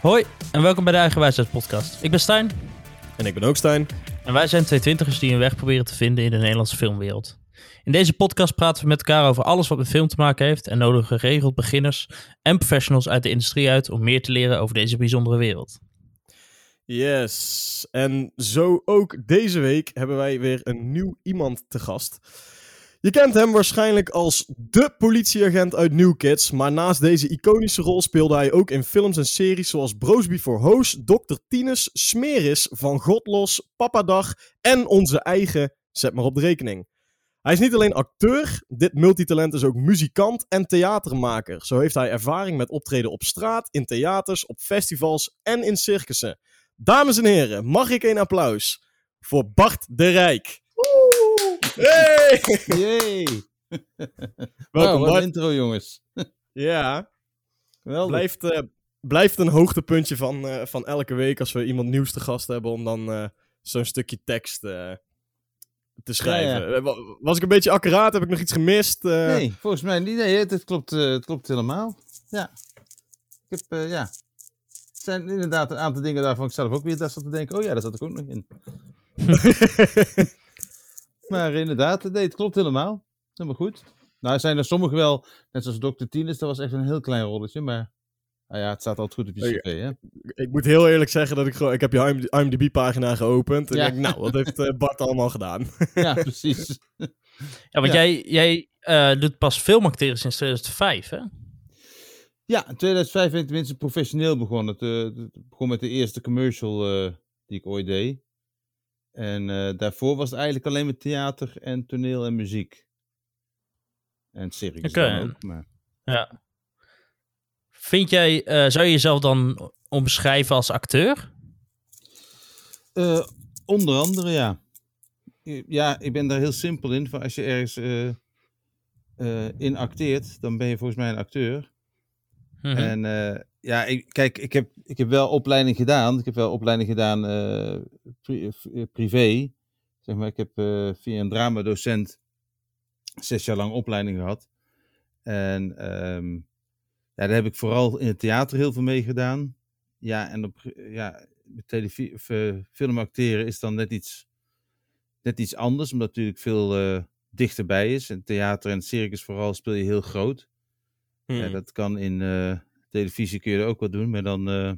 Hoi en welkom bij de Eigenwijsheid podcast. Ik ben Stijn En ik ben ook Stijn. en wij zijn twee twintigers die een weg proberen te vinden in de Nederlandse filmwereld. In deze podcast praten we met elkaar over alles wat met film te maken heeft en nodigen geregeld beginners en professionals uit de industrie uit om meer te leren over deze bijzondere wereld. Yes. En zo ook deze week hebben wij weer een nieuw iemand te gast. Je kent hem waarschijnlijk als de politieagent uit New Kids, maar naast deze iconische rol speelde hij ook in films en series zoals Bros Before Hoos, Dr. Tinus, Smeris, Van Godlos, Papadag en onze eigen Zet maar op de rekening. Hij is niet alleen acteur, dit multitalent is ook muzikant en theatermaker. Zo heeft hij ervaring met optreden op straat, in theaters, op festivals en in circussen. Dames en heren, mag ik een applaus voor Bart de Rijk. Hey! Yay! Welkom Bart. intro, jongens. Ja, Geweldig. blijft, eh, blijft een hoogtepuntje van, eh, van elke week als we iemand nieuws te gast hebben om dan eh, zo'n stukje tekst te schrijven. ja. Was ik een beetje accuraat? Heb ik nog iets gemist? Nee, volgens mij niet. Nee, het, klopt, het klopt helemaal. Ja. Ik heb, ja. Het zijn inderdaad een aantal dingen daarvan ik zelf ook weer daar zat te denken. Oh ja, daar zat ik ook nog in. Maar inderdaad, nee, het klopt helemaal. Helemaal goed. Nou, er zijn er sommige wel, net zoals Dr. Tinus, dat was echt een heel klein rolletje, maar... Nou ja, het staat altijd goed op je Oké. cv, hè? ik moet heel eerlijk zeggen dat ik gewoon... Ik heb je IMDb-pagina geopend. En Ja. ik denk, nou, wat heeft eh, Bart allemaal gedaan? Ja, precies. Ja, want Ja. jij, jij eh, doet pas filmacteren sinds 2005, hè? Ja, in 2005 ben ik tenminste professioneel begonnen. Het, het begon met de eerste commercial eh, die ik ooit deed. En eh, daarvoor was het eigenlijk alleen maar theater en toneel en muziek. En dan ook. Maar... Ja. Vind jij, eh, zou je jezelf dan omschrijven als acteur? Eh, onder andere, ja. Ja, ik ben daar heel simpel in. Van als je ergens in acteert, dan ben je volgens mij een acteur. Mhm. En eh, ja, ik, kijk, ik heb, ik heb wel opleiding gedaan. Ik heb wel opleiding gedaan eh, pri- eh, privé. Zeg maar, ik heb eh, via een dramadocent zes jaar lang opleiding gehad. En ehm, ja, daar heb ik vooral in het theater heel veel mee gedaan. Ja, en op, ja, met televisie, of, eh, film acteren is dan net iets, net iets anders, omdat het natuurlijk veel eh, dichterbij is. En theater en circus vooral speel je heel groot. Ja, Hmm. dat kan in eh, televisie kun je dat ook wel doen, maar dan eh,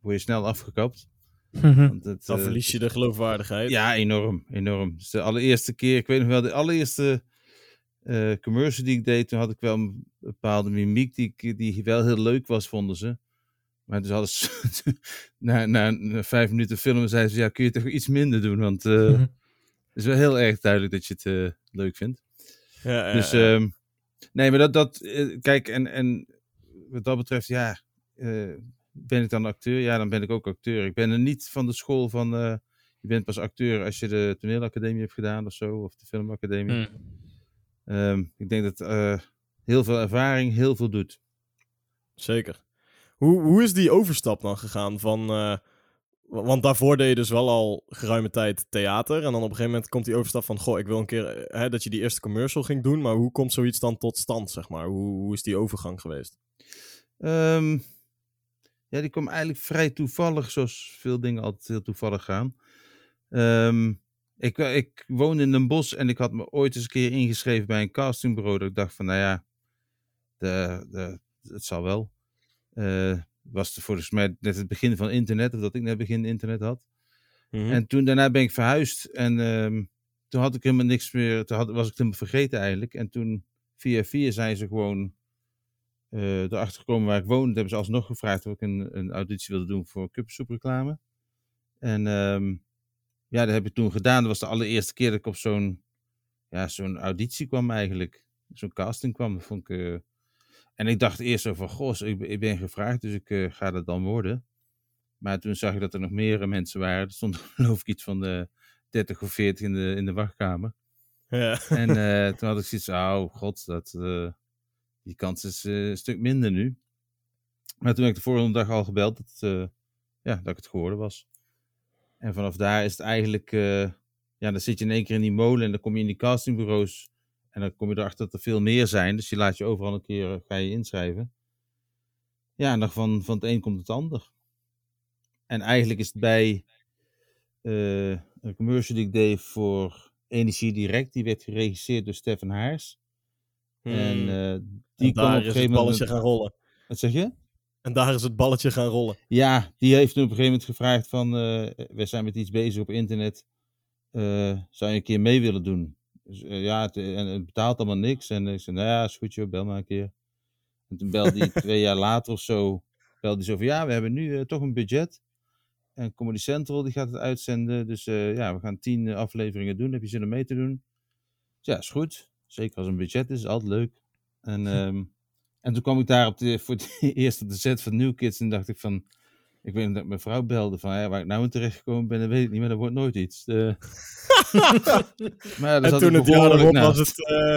word je snel afgekapt. Mhm. Want het, Dan eh, verlies je de geloofwaardigheid. ja, enorm, enorm. Dus de allereerste keer, ik weet nog wel, de allereerste eh, commercial die ik deed, toen had ik wel een bepaalde mimiek die, ik- die wel heel leuk was, vonden ze. Maar dus hadden ze, na, na, na vijf minuten filmen, zeiden ze, ja, kun je toch iets minder doen? Want eh, Mhm. het is wel heel erg duidelijk dat je het eh, leuk vindt. Ja, Dus, ja. ehm, nee, maar dat, dat kijk, en, en wat dat betreft, ja, eh, ben ik dan acteur? Ja, dan ben ik ook acteur. Ik ben er niet van de school van, eh, je bent pas acteur als je de toneelacademie hebt gedaan of zo, of de filmacademie. Mhm. Ehm, ik denk dat eh, heel veel ervaring heel veel doet. Zeker. Hoe, hoe is die overstap dan gegaan van... wa- want daarvoor deed je dus wel al geruime tijd theater. En dan op een gegeven moment komt die overstap van... Goh, ik wil een keer hè, dat je die eerste commercial ging doen. Maar hoe komt zoiets dan tot stand, zeg maar? Hoe, hoe is die overgang geweest? Ehm, ja, die kwam eigenlijk vrij toevallig, zoals veel dingen altijd heel toevallig gaan. Ehm, ik, wa- ik woonde in een bos en ik had me ooit eens een keer ingeschreven bij een castingbureau. Dat ik dacht van, nou ja, de, de, het zal wel. Eh was het volgens mij net het begin van internet, of dat ik net begin internet had. Mhm. En toen daarna ben ik verhuisd en ehm, toen had ik helemaal niks meer, toen had, was ik het helemaal vergeten eigenlijk. En toen via via zijn ze gewoon eh erachter gekomen waar ik woonde. hebben ze alsnog gevraagd of ik een, een auditie wilde doen voor Cupsoep reclame. En ehm, ja, dat heb ik toen gedaan. Dat was de allereerste keer dat ik op zo'n ja, zo'n auditie kwam eigenlijk. Zo'n casting kwam. Dat vond ik, eh, En ik dacht eerst zo van, goh, ik, ben- ik ben gevraagd, dus ik eh, ga dat dan worden. Maar toen zag ik dat er nog meer mensen waren. Er stond geloof ik iets van de 30 of 40 in de, in de wachtkamer. Ja. En eh, toen had ik zoiets oh god, dat, eh, die kans is eh, een stuk minder nu. Maar toen heb ik de volgende dag al gebeld dat, eh, ja, dat ik het geworden was. En vanaf daar is het eigenlijk, eh, ja, dan zit je in één keer in die molen en dan kom je in die castingbureaus. En dan kom je erachter dat er veel meer zijn. Dus je laat je overal een keer, ga je inschrijven. Ja, en dan van, van het een komt het ander. En eigenlijk is het bij een commercial die ik deed voor Energie Direct. Die werd geregisseerd door Stefan Haars. En Hmm. En die kwam op een is het gegeven balletje moment... gaan rollen. Wat zeg je? En daar is het balletje gaan rollen. Ja, die heeft toen op een gegeven moment gevraagd van... eh, we zijn met iets bezig op internet. eh, zou je een keer mee willen doen? Dus, eh, ja, het, en het betaalt allemaal niks. En ik zei, nou ja, is goed joh, bel maar een keer. En toen belde hij twee jaar later of zo... belde hij zo van, ja, we hebben nu toch een budget. En Comedy Central die gaat het uitzenden. Dus ja, we gaan tien afleveringen doen. Heb je zin om mee te doen? Dus ja, is goed. Zeker als een budget is, altijd leuk. En, ehm, en toen kwam ik daar op de, voor het eerst op de set van New Kids. En dacht ik van... Ik weet dat ik mijn vrouw belde van... Ja, waar ik nou in terecht gekomen ben, dat weet ik niet. Maar dat wordt nooit iets. Eh, maar En zat toen het jaar erop naast. was het... eh,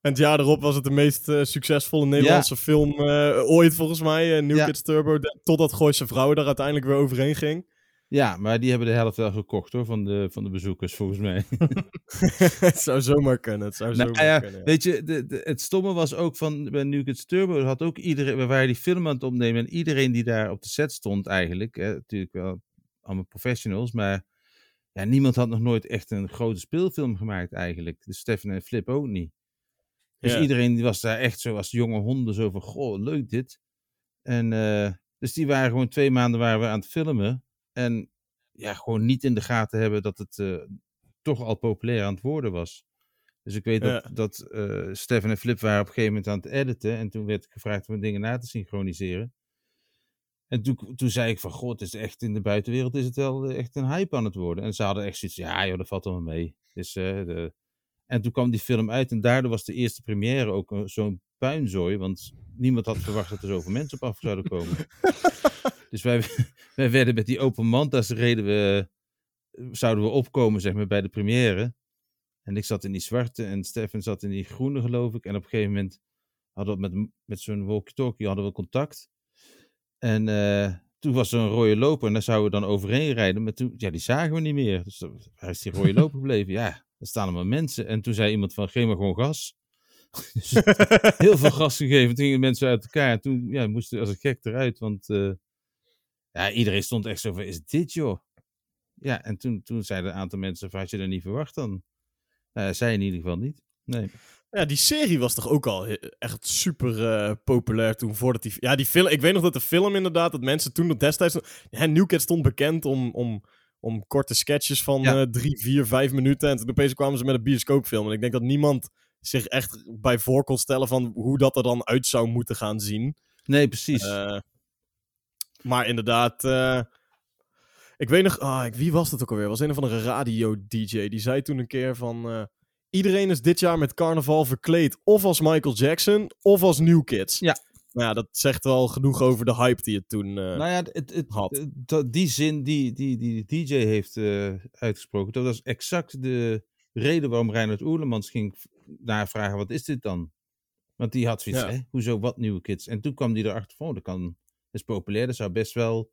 en het jaar erop was het de meest eh, succesvolle Nederlandse film eh, ooit volgens mij. New Ja. Kids Turbo. De- totdat Gooise Vrouwen daar uiteindelijk weer overheen ging. Ja, maar die hebben de helft wel gekocht hoor, van de, van de bezoekers volgens mij. het zou zomaar kunnen. Het zou Nou, zomaar ja, kunnen. ja. Weet je, de, de- het stomme was ook van bij New Kids Turbo, had ook iedereen, we waren die film aan het opnemen en iedereen die daar op de set stond eigenlijk, hè, natuurlijk wel allemaal professionals, maar ja, niemand had nog nooit echt een grote speelfilm gemaakt eigenlijk. Dus Stefan en Flip ook niet. Dus Ja. iedereen die was daar echt zo als jonge honden, zo van, goh, leuk dit. En eh, dus die waren gewoon twee maanden waren we aan het filmen. En ja, gewoon niet in de gaten hebben dat het eh, toch al populair aan het worden was. Dus ik weet dat, Ja. dat eh, Stefan en Flip waren op een gegeven moment aan het editen. En toen werd ik gevraagd om dingen na te synchroniseren. En toen, toen zei ik van, god, het is echt in de buitenwereld is het wel eh, echt een hype aan het worden. En ze hadden echt zoiets, ja joh, dat valt allemaal mee. Dus, de... En toen kwam die film uit en daardoor was de eerste première ook zo'n puinzooi. Want niemand had verwacht dat er zoveel mensen op af zouden komen. dus wij, wij werden met die open mantas reden we, zouden we opkomen zeg maar, bij de première. En ik zat in die zwarte en Stefan zat in die groene geloof ik. En op een gegeven moment hadden we met, met zo'n walkie-talkie hadden we contact. En eh, toen was er een rode loper en daar zouden we dan overheen rijden. Maar toen, ja, die zagen we niet meer. Dus dan- waar is die rode loper gebleven? Ja, er staan allemaal mensen. En toen zei iemand van, geef maar gewoon gas. Heel veel gas gegeven. Toen gingen mensen uit elkaar. En toen ja, moesten we als een gek eruit. Want eh, ja, iedereen stond echt zo van, is dit joh? Ja, en toen, toen zeiden een aantal mensen van, had je dat niet verwacht dan? Nou, zij in ieder geval niet. Nee. Ja, die serie was toch ook al echt super eh, populair toen voordat die... Ja, die film... Ik weet nog dat de film inderdaad, dat mensen toen nog destijds... Ja, New Kids stond bekend om, om, om korte sketches van Ja. eh, drie, vier, vijf minuten. En toen opeens kwamen ze met een bioscoopfilm. En ik denk dat niemand zich echt bij voor kon stellen van hoe dat er dan uit zou moeten gaan zien. Nee, precies. Eh, maar inderdaad... eh, ik weet nog... Ah, ik, wie was dat ook alweer? was een of andere radio-dj. Die zei toen een keer van... eh, Iedereen is dit jaar met carnaval verkleed. Of als Michael Jackson, of als New Kids. Ja. Nou ja, dat zegt wel genoeg over de hype die het toen... nou ja, het, het, had. het- die zin die, die, die de DJ heeft uitgesproken, dat was exact de reden waarom Reinhard Oerlemans ging v- navragen, wat is dit dan? Want die had zoiets, Ja. hè, hoezo, wat nieuwe kids? En toen kwam die erachter van, oh, dat kan, is populair, dat zou best wel,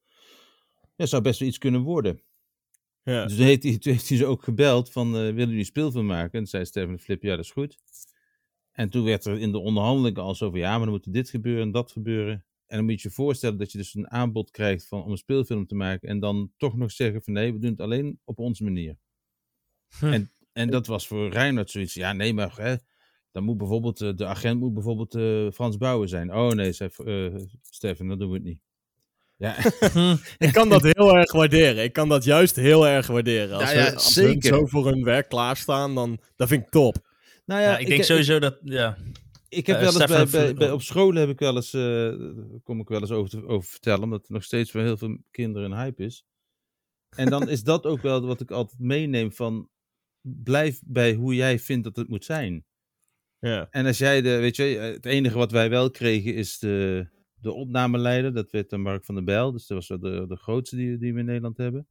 ja, zou best wel iets kunnen worden. ja. Dus toen heeft, hij, toen heeft hij ze ook gebeld van, eh, willen jullie een speelfilm maken? En zei Stefan Flip, ja, dat is goed. En toen werd er in de onderhandelingen al zo van, ja, maar dan moet dit gebeuren en dat gebeuren. En dan moet je je voorstellen dat je dus een aanbod krijgt van, om een speelfilm te maken. En dan toch nog zeggen van, nee, we doen het alleen op onze manier. Hm. En, en dat was voor Reinhard zoiets, ja, nee, maar hè, dan moet bijvoorbeeld, eh, de agent moet bijvoorbeeld eh, Frans Bouwen zijn. Oh nee, zei eh, Stefan, dan doen we het niet. Ja. Ik kan dat heel erg waarderen. Ik kan dat juist heel erg waarderen. Als, Ja, ja, we, als zo voor hun werk klaarstaan, dan dat vind ik top. nou Ja, ik denk sowieso dat, ja. Ik heb wel eens bij, bij, Flip- bij- op scholen heb ik wel eens, eh, daar kom ik wel eens over, te- over vertellen, omdat er nog steeds voor heel veel kinderen een hype is. En dan is dat ook wel wat ik altijd meeneem van, blijf bij hoe jij vindt dat het moet zijn. Ja. En als jij de, weet je, het enige wat wij wel kregen is de, de opnameleider, dat werd dan Mark van der Bijl, dus dat was wel de, de grootste die, die we in Nederland hebben.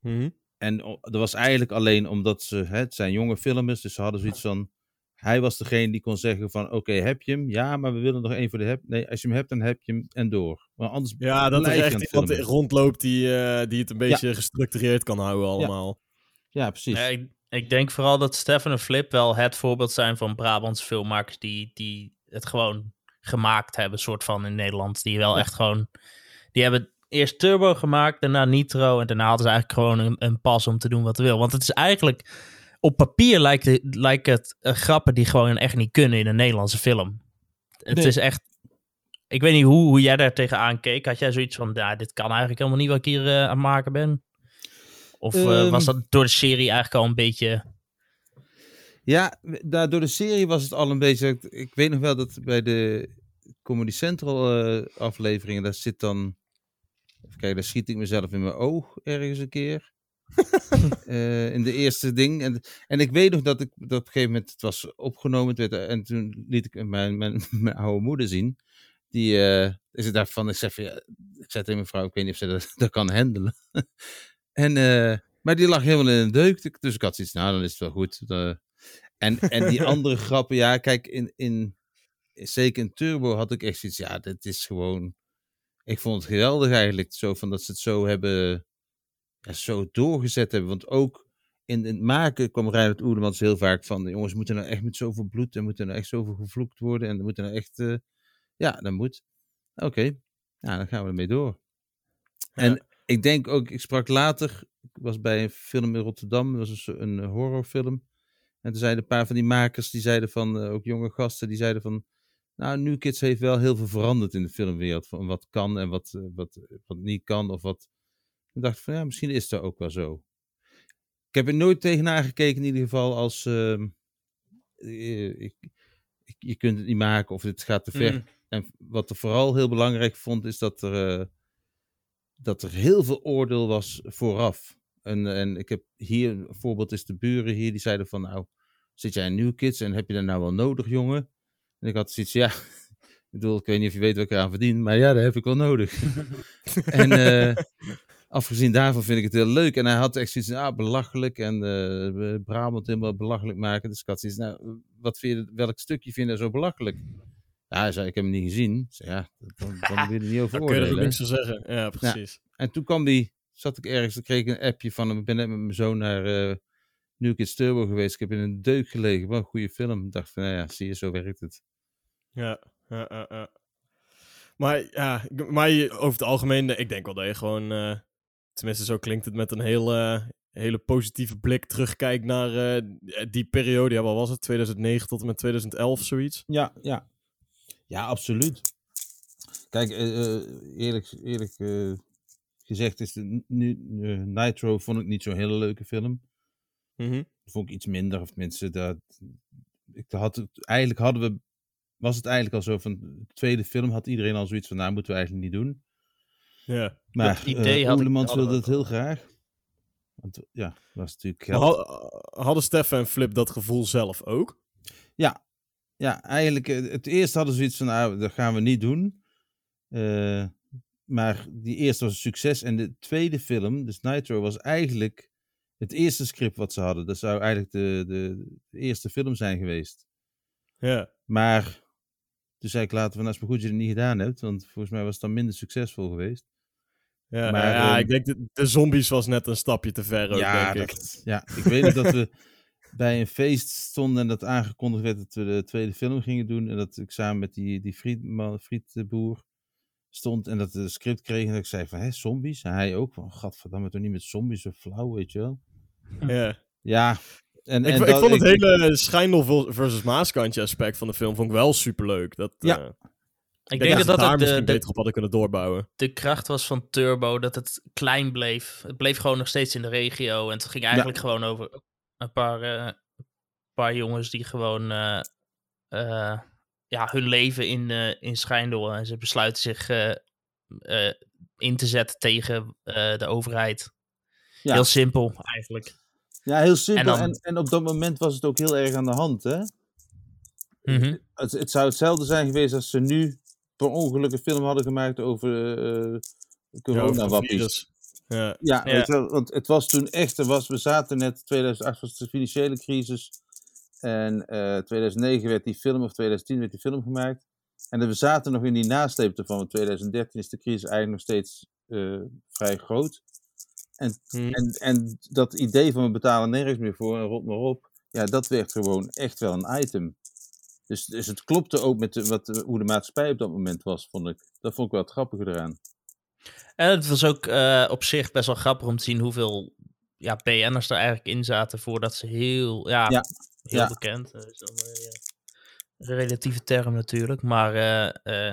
Mhm. En dat was eigenlijk alleen omdat ze, hè, het zijn jonge filmers, dus ze hadden zoiets van, hij was degene die kon zeggen van, oké, heb je hem? Ja, maar we willen nog één voor de heb. Nee, als je hem hebt, dan heb je hem en door. Maar anders Ja, dat aan echt iemand rondloopt die, eh, die het een beetje gestructureerd kan houden allemaal. Ja, precies. Ja, ik, denk vooral dat Stefan en Flip wel het voorbeeld zijn van Brabantse filmmakers die, die het gewoon gemaakt hebben, soort van in Nederland. Die wel echt gewoon, die hebben eerst Turbo gemaakt, daarna Nitro. En daarna hadden ze eigenlijk gewoon een, een pas om te doen wat ze wil. Want het is eigenlijk, op papier lijkt het, lijkt het eh, grappen die gewoon echt niet kunnen in een Nederlandse film. Het Nee. is echt, ik weet niet hoe, hoe jij daar tegenaan keek. Had jij zoiets van, ja, dit kan eigenlijk helemaal niet wat ik hier eh, aan het maken ben? Of eh, Ehm. was dat door de serie eigenlijk al een beetje... Ja, daar, door de serie was het al een beetje. Ik, ik weet nog wel dat bij de Comedy Central eh, afleveringen, daar zit dan. Even kijken, daar schiet ik mezelf in mijn oog ergens een keer. Eh, in de eerste ding. En, en ik weet nog dat ik dat op een gegeven moment het was opgenomen. Het werd, en toen liet ik mijn, mijn, mijn oude moeder zien. Die eh, is het daarvan. Ik zeg, ja, ik zei tegen mijn vrouw, ik weet niet of ze dat, dat kan handelen. En, eh, maar die lag helemaal in een deuk. Dus ik had zoiets, nou dan is het wel goed. Eh, en, en die andere grappen, ja, kijk, in, in, zeker in Turbo had ik echt zoiets, ja, dit is gewoon, ik vond het geweldig eigenlijk, zo van dat ze het zo hebben, ja, zo doorgezet hebben, want ook in het maken kwam Reinhard Oerlemans heel vaak van, jongens, moeten nou echt met zoveel bloed, en moeten nou echt zoveel gevloekt worden, en er moeten nou echt, eh, ja, dat moet. Oké, nou, dan gaan we ermee door. En ik denk ook, ik sprak later, ik was bij een film in Rotterdam, dat was een, een horrorfilm. En toen zeiden een paar van die makers, die zeiden van, eh, ook jonge gasten, die zeiden van, nou, New Kids heeft wel heel veel veranderd in de filmwereld. Van wat kan en wat, eh, wat, wat niet kan of wat. Ik dacht van, ja, misschien is dat ook wel zo. Ik heb er nooit tegenaan gekeken in ieder geval als, ehm, eh, ik, ik- je kunt het niet maken of het gaat te ver. Mm. En wat er vooral heel belangrijk vond, is dat er, eh, dat er heel veel oordeel was vooraf. En, en ik heb hier, een voorbeeld is de buren hier, die zeiden van, nou, zit jij in New Kids en heb je dat nou wel nodig, jongen? En ik had zoiets, ja, ik bedoel, ik weet niet of je weet wat ik eraan verdien, maar ja, dat heb ik wel nodig. en eh, afgezien daarvan vind ik het heel leuk. En hij had echt zoiets, ah, belachelijk en eh Brabant helemaal belachelijk maken. Dus ik had zoiets, nou, wat vind je, welk stukje vind je zo belachelijk? Ja, hij zei, ik heb hem niet gezien. Zei, ja, dan, dan wil je er niet over Dan kun je er ook oordelen. niks van zeggen. Ja, precies. En toen kwam die, zat ik ergens, dan kreeg ik een appje van hem. Ik ben net met mijn zoon naar eh New Kids Turbo geweest. Ik heb in een deuk gelegen. Wat een goede film. Ik dacht van, nou ja, zie je, zo werkt het. Ja, ja, ja, ja. Maar ja, maar over het algemeen, eh, ik denk wel dat je gewoon, eh, tenminste zo klinkt het, met een heel, hele positieve blik terugkijkt naar eh, die periode. Ja, wat was het? 2009 tot en met 2011, zoiets? Ja, ja. Ja, absoluut. Kijk, eh, eh, eerlijk, eerlijk eh, gezegd is de, nu, eh, Nitro vond ik niet zo'n hele leuke film. Mhm. Vond ik iets minder, of tenminste, dat, ik had het, eigenlijk hadden we, was het eigenlijk al zo van, de tweede film had iedereen al zoiets van, nou, moeten we eigenlijk niet doen. Ja. Maar Dat idee Oelemans we wilde het heel graag. Want ja, dat was natuurlijk had- hadden Stefan en Flip dat gevoel zelf ook? Ja, eigenlijk, eh, het eerste hadden ze zoiets van, nou, dat gaan we niet doen. Eh, maar die eerste was een succes. En de tweede film, dus Nitro, was eigenlijk het eerste script wat ze hadden. Dat zou eigenlijk de, de, de eerste film zijn geweest. Ja. Maar toen zei ik later van, nou, is maar goed dat je het niet gedaan hebt. Want volgens mij was het dan minder succesvol geweest. Ja, Maar, ja ehm, ik denk de, de zombies was net een stapje te ver ook, ja, denk ik. ja, ik weet nog dat we bij een feest stonden en dat aangekondigd werd dat we de tweede film gingen doen. En dat ik samen met die, die frietman, frietboer stond en dat we de script kregen. En dat ik zei van, hè, zombies? En hij ook van, gadverdamme, toch niet met zombies, zo flauw, weet je wel. Ja. Ja. En, Ik, en ik dat- vond het hele Schijndel versus Maaskantje aspect van de film vond ik wel superleuk. Dat, Ja. eh, Ik ik denk dat dat de, de, beter op hadden kunnen doorbouwen. de kracht was van Turbo, dat het klein bleef. Het bleef gewoon nog steeds in de regio. En het ging eigenlijk gewoon over een paar, eh, een paar jongens die gewoon eh, eh, ja, hun leven in, eh in Schijndel. En ze besluiten zich eh, eh, in te zetten tegen eh, de overheid. Ja. Heel simpel eigenlijk. ja, heel simpel. En En, dan- en, op dat moment was het ook heel erg aan de hand, hè. Mhm. Het, het zou hetzelfde zijn geweest als ze nu per ongeluk een film hadden gemaakt over uh, virus. Ja. Ja, Ja. Weet je wel, want het was toen echt, er was, we zaten net, 2008 was de financiële crisis. En eh 2009 werd die film, of 2010 werd die film gemaakt. En we zaten nog in die nasleep ervan, want 2013 is de crisis eigenlijk nog steeds eh, vrij groot. En, Hm. en, en dat idee van we betalen nergens meer voor en rot maar op, ja, dat werd gewoon echt wel een item. Dus, dus het klopte ook met de, wat, hoe de maatschappij op dat moment was, vond ik. Dat vond ik wel het grappige eraan. En het was ook eh, op zich best wel grappig om te zien hoeveel ja, BN'ers er eigenlijk in zaten voordat ze heel, ja, Ja, heel ja. bekend. Is dan een relatieve term natuurlijk. Maar,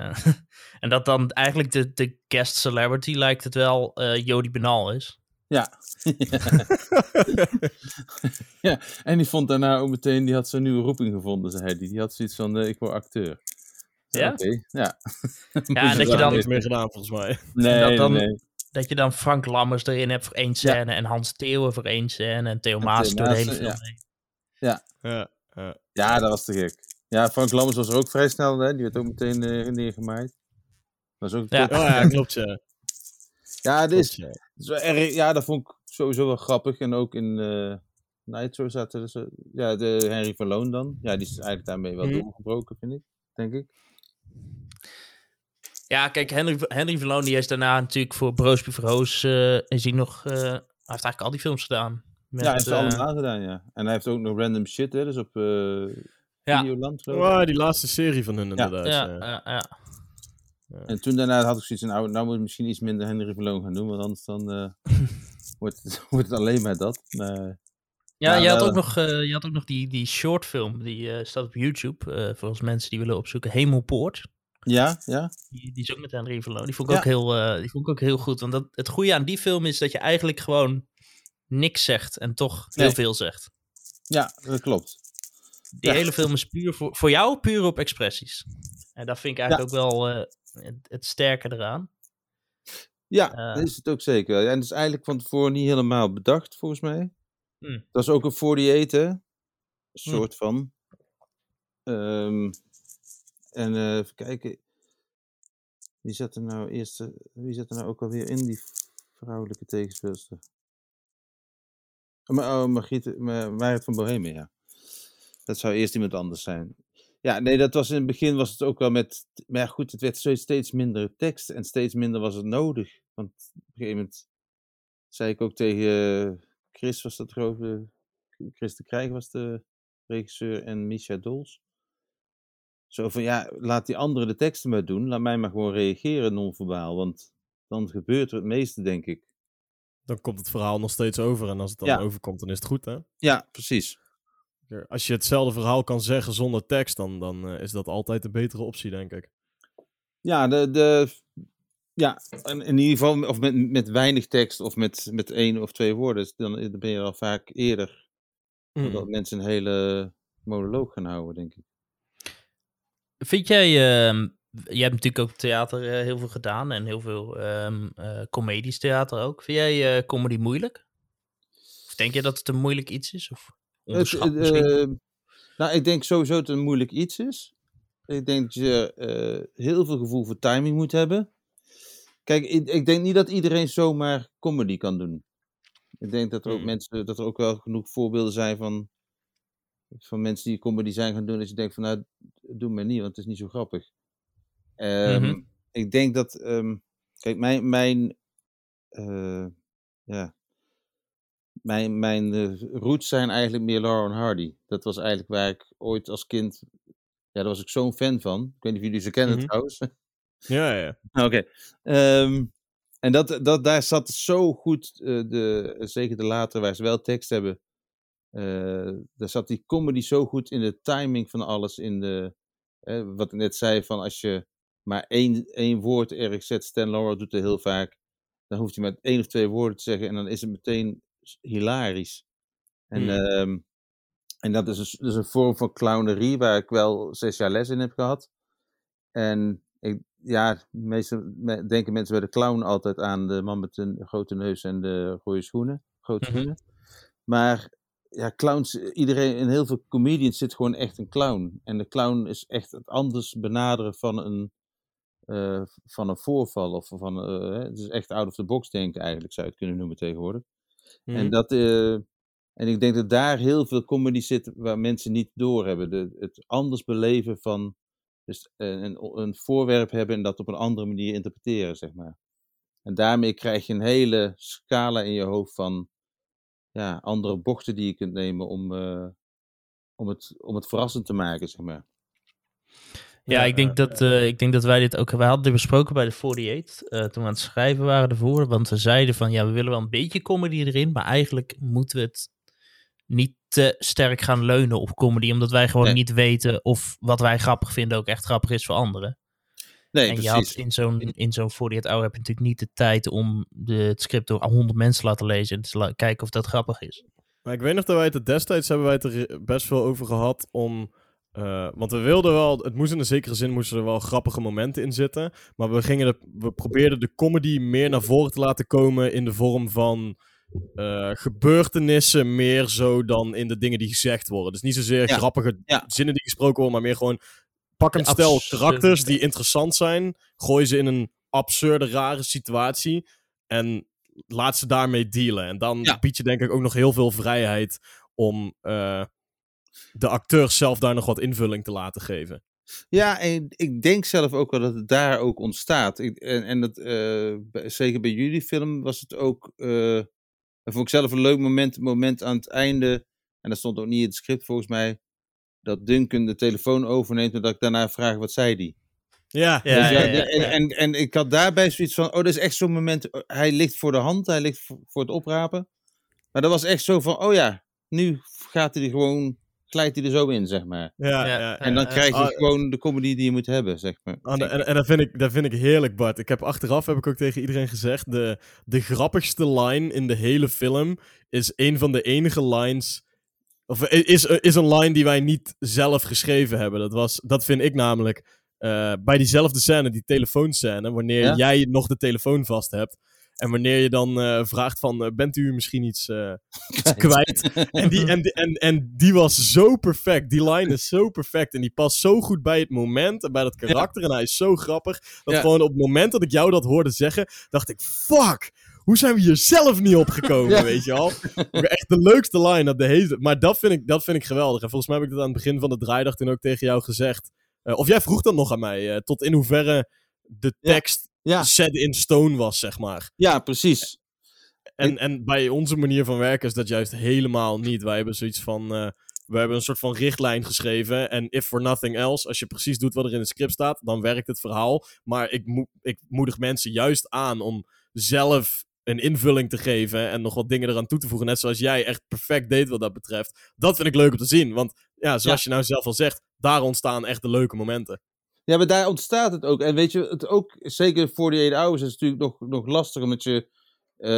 en dat dan eigenlijk de, de guest celebrity lijkt het wel Jody Benal is. Ja. ja, en die vond daarna ook meteen, die had zijn nieuwe roeping gevonden, zei hij. Die, die had zoiets van, ik word acteur. Ja? Ja. Ja, en dat je dan, niks meer gedaan volgens mij. Nee, dat dan- nee. dat je dan Frank Lammers erin hebt voor één scène en Hans Theeuwen voor één scène en Theo Maas door de hele film ja. Ja, ja. Ja, dat was te gek. Ja, Frank Lammers was er ook vrij snel, hè? die werd ook meteen eh, neergemaaid. Was ook Ja. Oh ja, klopt ja. ja, dit is, ja. het is wel erg- ja, dat vond ik sowieso wel grappig. En ook in eh Nitro zaten zo, ja, de Henry Verloon dan. Ja, die is eigenlijk daarmee wel Mhm. doorgebroken, vind ik. Denk ik. Ja, kijk, Henry, Henry Verloon die is daarna natuurlijk voor Broosby Verhoos eh is hij nog... eh, hij heeft eigenlijk al die films gedaan. Met, ja, hij heeft ze eh, allemaal gedaan, ja. En hij heeft ook nog random shit, hè. Dus op eh Ja. Videoland, geloof ik. Oh, die laatste serie van hun inderdaad. ja, Ja, ja, ja. En toen daarna had ik zoiets van, nou, nou moet ik misschien iets minder Henry Verloon gaan doen, want anders dan eh, wordt, het, wordt het alleen maar dat. Maar, Ja, Ja, je, had wel- ook nog, eh, je had ook nog die, die shortfilm, die eh, staat op YouTube, eh voor als mensen die willen opzoeken. Hemelpoort. ja, ja, Die, die is ook met Henry Verloon. Die vond ik, Ja. ook, heel, die vond ik ook heel goed. Want dat, het goede aan die film is dat je eigenlijk gewoon niks zegt en toch heel Nee. veel zegt. ja, dat klopt. Die Ja. hele film is puur voor, voor jou puur op expressies. En dat vind ik eigenlijk ook wel het, het sterke eraan. Ja, dat is het ook zeker. En het is eigenlijk van tevoren niet helemaal bedacht, volgens mij. Hm. Dat is ook een 48, hè? Een soort van. Ehm, en eh, even kijken. Wie zat er nou eerst, eh, wie zat er nou ook alweer in die vrouwelijke tegenspeelster? Oh, Ma- oh, Margriet, Ma- Marit van Bohemen, ja. Dat zou eerst iemand anders zijn. Ja, nee, dat was in het begin was het ook wel met. Maar ja, goed, het werd steeds minder tekst en steeds minder was het nodig. Want op een gegeven moment zei ik ook tegen Chris, was dat ik, eh, Chris de Krijg was de regisseur en Misha Dols. Zo van ja, laat die anderen de teksten maar doen. Laat mij maar gewoon reageren non-verbaal. Want dan gebeurt er het meeste, denk ik. Dan komt het verhaal nog steeds over. En als het dan Ja. overkomt, dan is het goed, hè? Ja, precies. Als je hetzelfde verhaal kan zeggen zonder tekst, dan, dan eh, is dat altijd de betere optie, denk ik. Ja, de, de, ja in, ieder geval, of met, met weinig tekst of met, met één of twee woorden, dan, dan ben je al vaak eerder. Mm. Dat mensen een hele monoloog gaan houden, denk ik. Vind jij, ehm, je hebt natuurlijk ook theater eh, heel veel gedaan en heel veel ehm eh, comedisch theater ook. Vind jij eh, comedy moeilijk? Of denk je dat het een moeilijk iets is? Of onderschat misschien? eh, nou, ik denk sowieso dat het een moeilijk iets is. Ik denk dat je heel veel gevoel voor timing moet hebben. Kijk, ik, ik denk niet dat iedereen zomaar comedy kan doen. Ik denk dat er ook Hmm. mensen, dat er ook wel genoeg voorbeelden zijn van, van mensen die comedy zijn gaan doen. Dat je denkt van, nou, doe maar niet, want het is niet zo grappig. Ehm, Mhm. Ik denk dat, ehm, kijk, mijn, mijn, eh, ja, mijn, mijn eh, roots zijn eigenlijk meer Laurel en Hardy. Dat was eigenlijk waar ik ooit als kind, ja, daar was ik zo'n fan van. Ik weet niet of jullie ze kennen Mhm. trouwens. Ja, ja. Oké. Ehm, en dat, dat, daar zat zo goed, eh, de, zeker de latere, waar ze wel tekst hebben. eh, daar zat die comedy zo goed in de timing van alles. In de, eh, wat ik net zei, van als je maar één, één woord ergens zet. Stan Laurel doet het heel vaak. Dan hoeft hij maar één of twee woorden te zeggen. En dan is het meteen hilarisch. En, Hmm. ehm, en dat is, een, dat is een vorm van clownerie waar ik wel zes jaar les in heb gehad. En ja, meestal me- denken mensen bij de clown altijd aan de man met een grote neus en de rode schoenen. Grote Mhm. schoenen. Maar ja, clowns, iedereen, in heel veel comedians zit gewoon echt een clown. En de clown is echt het anders benaderen van een, eh, van een voorval. Of van, eh, het is echt out of the box denken eigenlijk, zou je het kunnen noemen tegenwoordig. En, Mhm. dat, eh, en ik denk dat daar heel veel comedy zit waar mensen niet doorhebben. De, het anders beleven van dus een, een, een voorwerp hebben en dat op een andere manier interpreteren, zeg maar. En daarmee krijg je een hele scala in je hoofd van ja, andere bochten die je kunt nemen om, eh, om, het, om het verrassend te maken, zeg maar. Ja, ik, denk ja, dat, eh, ik denk dat wij dit ook... We hadden besproken bij de 48, eh, toen we aan het schrijven waren ervoor. Want we zeiden van, ja, we willen wel een beetje comedy erin. Maar eigenlijk moeten we het niet te sterk gaan leunen op comedy. Omdat wij gewoon Nee. niet weten of wat wij grappig vinden ook echt grappig is voor anderen. Nee, en je had in zo'n, in zo'n 48 hour heb je natuurlijk niet de tijd om de, het script door 100 mensen te laten lezen. En te la- kijken of dat grappig is. Maar ik weet nog dat wij het destijds hebben wij het er best veel over gehad om... eh, want we wilden wel, het moest in een zekere zin moesten er wel grappige momenten in zitten. Maar we, gingen de, we probeerden de comedy meer naar voren te laten komen in de vorm van eh, gebeurtenissen, meer zo dan in de dingen die gezegd worden. Dus niet zozeer Ja. grappige Ja. zinnen die gesproken worden, maar meer gewoon pak een stel karakters die interessant zijn, gooi ze in een absurde, rare situatie en laat ze daarmee dealen. En dan Ja. bied je denk ik ook nog heel veel vrijheid om eh, de acteurs zelf daar nog wat invulling te laten geven. Ja, en ik denk zelf ook wel dat het daar ook ontstaat. Ik, en en dat, eh, bij- zeker bij jullie film was het ook. eh dat vond ik zelf een leuk moment. Het moment aan het einde. En dat stond ook niet in het script volgens mij. Dat Duncan de telefoon overneemt. En dat ik daarna vraag: wat zei die? Ja, Ja, ja, ja, en. En, en ik had daarbij zoiets van: oh, dat is echt zo'n moment. oh, Hij ligt voor de hand, hij ligt voor, voor het oprapen. Maar dat was echt zo van: oh ja, nu gaat hij er gewoon. Glijdt hij er zo in, zeg maar. ja, Ja, ja. En dan krijg je ah, gewoon de comedy die je moet hebben, zeg maar. Ah, en en dat, vind ik, dat vind ik heerlijk, Bart. Ik heb achteraf heb ik ook tegen iedereen gezegd: de, de grappigste line in de hele film is een van de enige lines. Of is, is een line die wij niet zelf geschreven hebben. Dat, was, dat vind ik namelijk eh, bij diezelfde scène, die telefoonscène, wanneer Ja? jij nog de telefoon vast hebt. En wanneer je dan eh, vraagt van, eh, bent u misschien iets, eh, iets kwijt? En die, en, en, en die was zo perfect. Die line is zo perfect. En die past zo goed bij het moment en bij dat karakter. En hij is zo grappig. Dat Ja. gewoon op het moment dat ik jou dat hoorde zeggen, dacht ik, fuck! Hoe zijn we hier zelf niet opgekomen, Ja. weet je al? Echt de leukste line. op de hele... Maar dat vind, ik, dat vind ik geweldig. En volgens mij heb ik dat aan het begin van de draaidag toen ook tegen jou gezegd. Of jij vroeg dan nog aan mij, tot in hoeverre de tekst Ja, set in stone was, zeg maar. ja, precies. En, en bij onze manier van werken is dat juist helemaal niet. Wij hebben zoiets van. eh, we hebben een soort van richtlijn geschreven. En if for nothing else, als je precies doet wat er in het script staat, dan werkt het verhaal. Maar ik, mo ik moedig mensen juist aan om zelf een invulling te geven en nog wat dingen eraan toe te voegen. Net zoals jij echt perfect deed wat dat betreft. Dat vind ik leuk om te zien. Want ja, zoals je nou zelf al zegt, daar ontstaan echt de leuke momenten. Ja, maar daar ontstaat het ook. En weet je, het ook, zeker voor die 48 hours is het natuurlijk nog, nog lastig, omdat je, eh,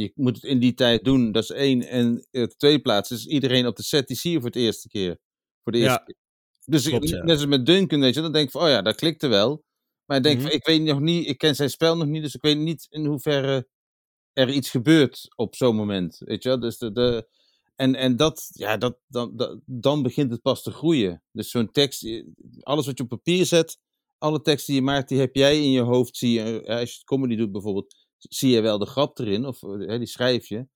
je moet het in die tijd doen, dat is één. En uh, de tweede plaats is iedereen op de set, die zie je voor het eerste keer. Voor de eerste Ja, keer. Dus klopt, ik, ja. net als met Duncan, weet je, dan denk ik van, oh ja, dat klikte wel. Maar ik denk Mhm. van, ik weet nog niet, ik ken zijn spel nog niet, dus ik weet niet in hoeverre er iets gebeurt op zo'n moment. Weet je wel? Dus de, de, en, en dat, ja, dat, dan, dat, dan begint het pas te groeien. Dus zo'n tekst, eh, alles wat je op papier zet, alle teksten die je maakt, die heb jij in je hoofd. Zie je, eh, als je het comedy doet bijvoorbeeld, zie je wel de grap erin, of eh, die schrijf je.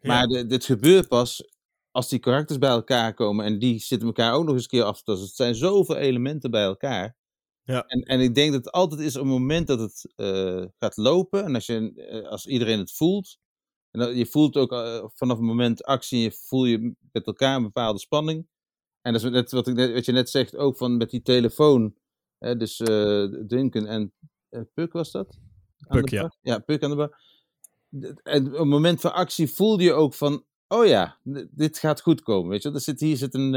Maar de, dit gebeurt pas als die karakters bij elkaar komen en die zitten elkaar ook nog eens een keer af te tasten. Het zijn zoveel elementen bij elkaar. Ja. En, en ik denk dat het altijd is op het moment dat het gaat lopen en als, je, als iedereen het voelt. En dat, je voelt ook eh, vanaf het moment actie, je voel je met elkaar een bepaalde spanning. En dat is net wat, ik net, wat je net zegt, ook van met die telefoon. Hè, dus eh Duncan en eh, Puk was dat? Puk, ja. bar? Ja, Puk aan de bar. En op het moment van actie voelde je ook van, oh ja, dit gaat goed komen. Weet je, er zit, hier zit een.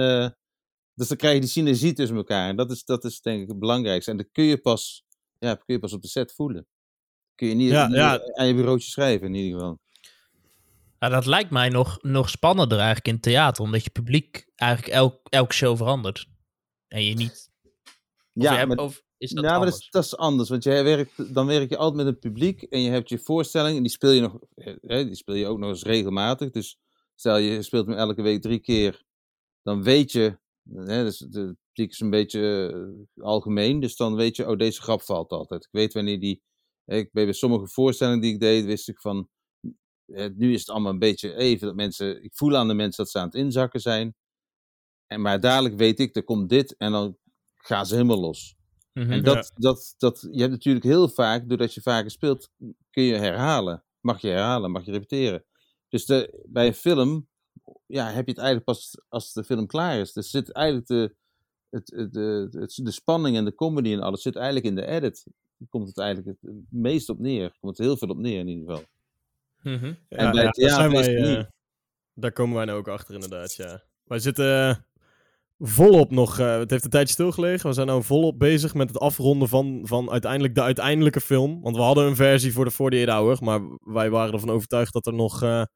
dus dan krijg je die synergie tussen elkaar. En dat is, dat is denk ik het belangrijkste. En dat kun je pas, ja, kun je pas op de set voelen. Kun je niet, Ja, niet ja. aan je bureautje schrijven, in ieder geval. Nou, dat lijkt mij nog, nog spannender eigenlijk in het theater, omdat je publiek eigenlijk elk, elk show verandert. En je niet. Je Ja, hebt- maar, of is dat ja, maar dat is, dat is anders. Want jij werkt, dan werk je altijd met een publiek. En je hebt je voorstelling. En die speel je, nog, hè, die speel je ook nog eens regelmatig. Dus stel je speelt hem elke week drie keer. Dan weet je. Hè, dus de publiek is een beetje eh, algemeen. Dus dan weet je, oh, deze grap valt altijd. Ik weet wanneer die. hè, Ik, bij sommige voorstellingen die ik deed, wist ik van. Eh, nu is het allemaal een beetje even dat mensen. Ik voel aan de mensen dat ze aan het inzakken zijn. En, maar dadelijk weet ik, er komt dit. En dan gaan ze helemaal los. Mhm. En dat, dat, dat, je hebt natuurlijk heel vaak, doordat je vaker speelt, kun je herhalen. Mag je herhalen, mag je repeteren. Dus de, bij een film, ja, heb je het eigenlijk pas als de film klaar is. Dus zit eigenlijk de, het, het, de, de spanning en de comedy en alles zit eigenlijk in de edit. Daar komt het eigenlijk het meest op neer. Er komt heel veel op neer in ieder geval. Mhm. En bij theater is wij, het eh, niet. daar komen wij nou ook achter, inderdaad. Ja. Wij zitten eh, volop nog. eh, het heeft een tijdje stilgelegen. We zijn nou volop bezig met het afronden van, van uiteindelijk de uiteindelijke film. Want we hadden een versie voor de 48 Hour. Maar wij waren ervan overtuigd dat er nog. eh, eh,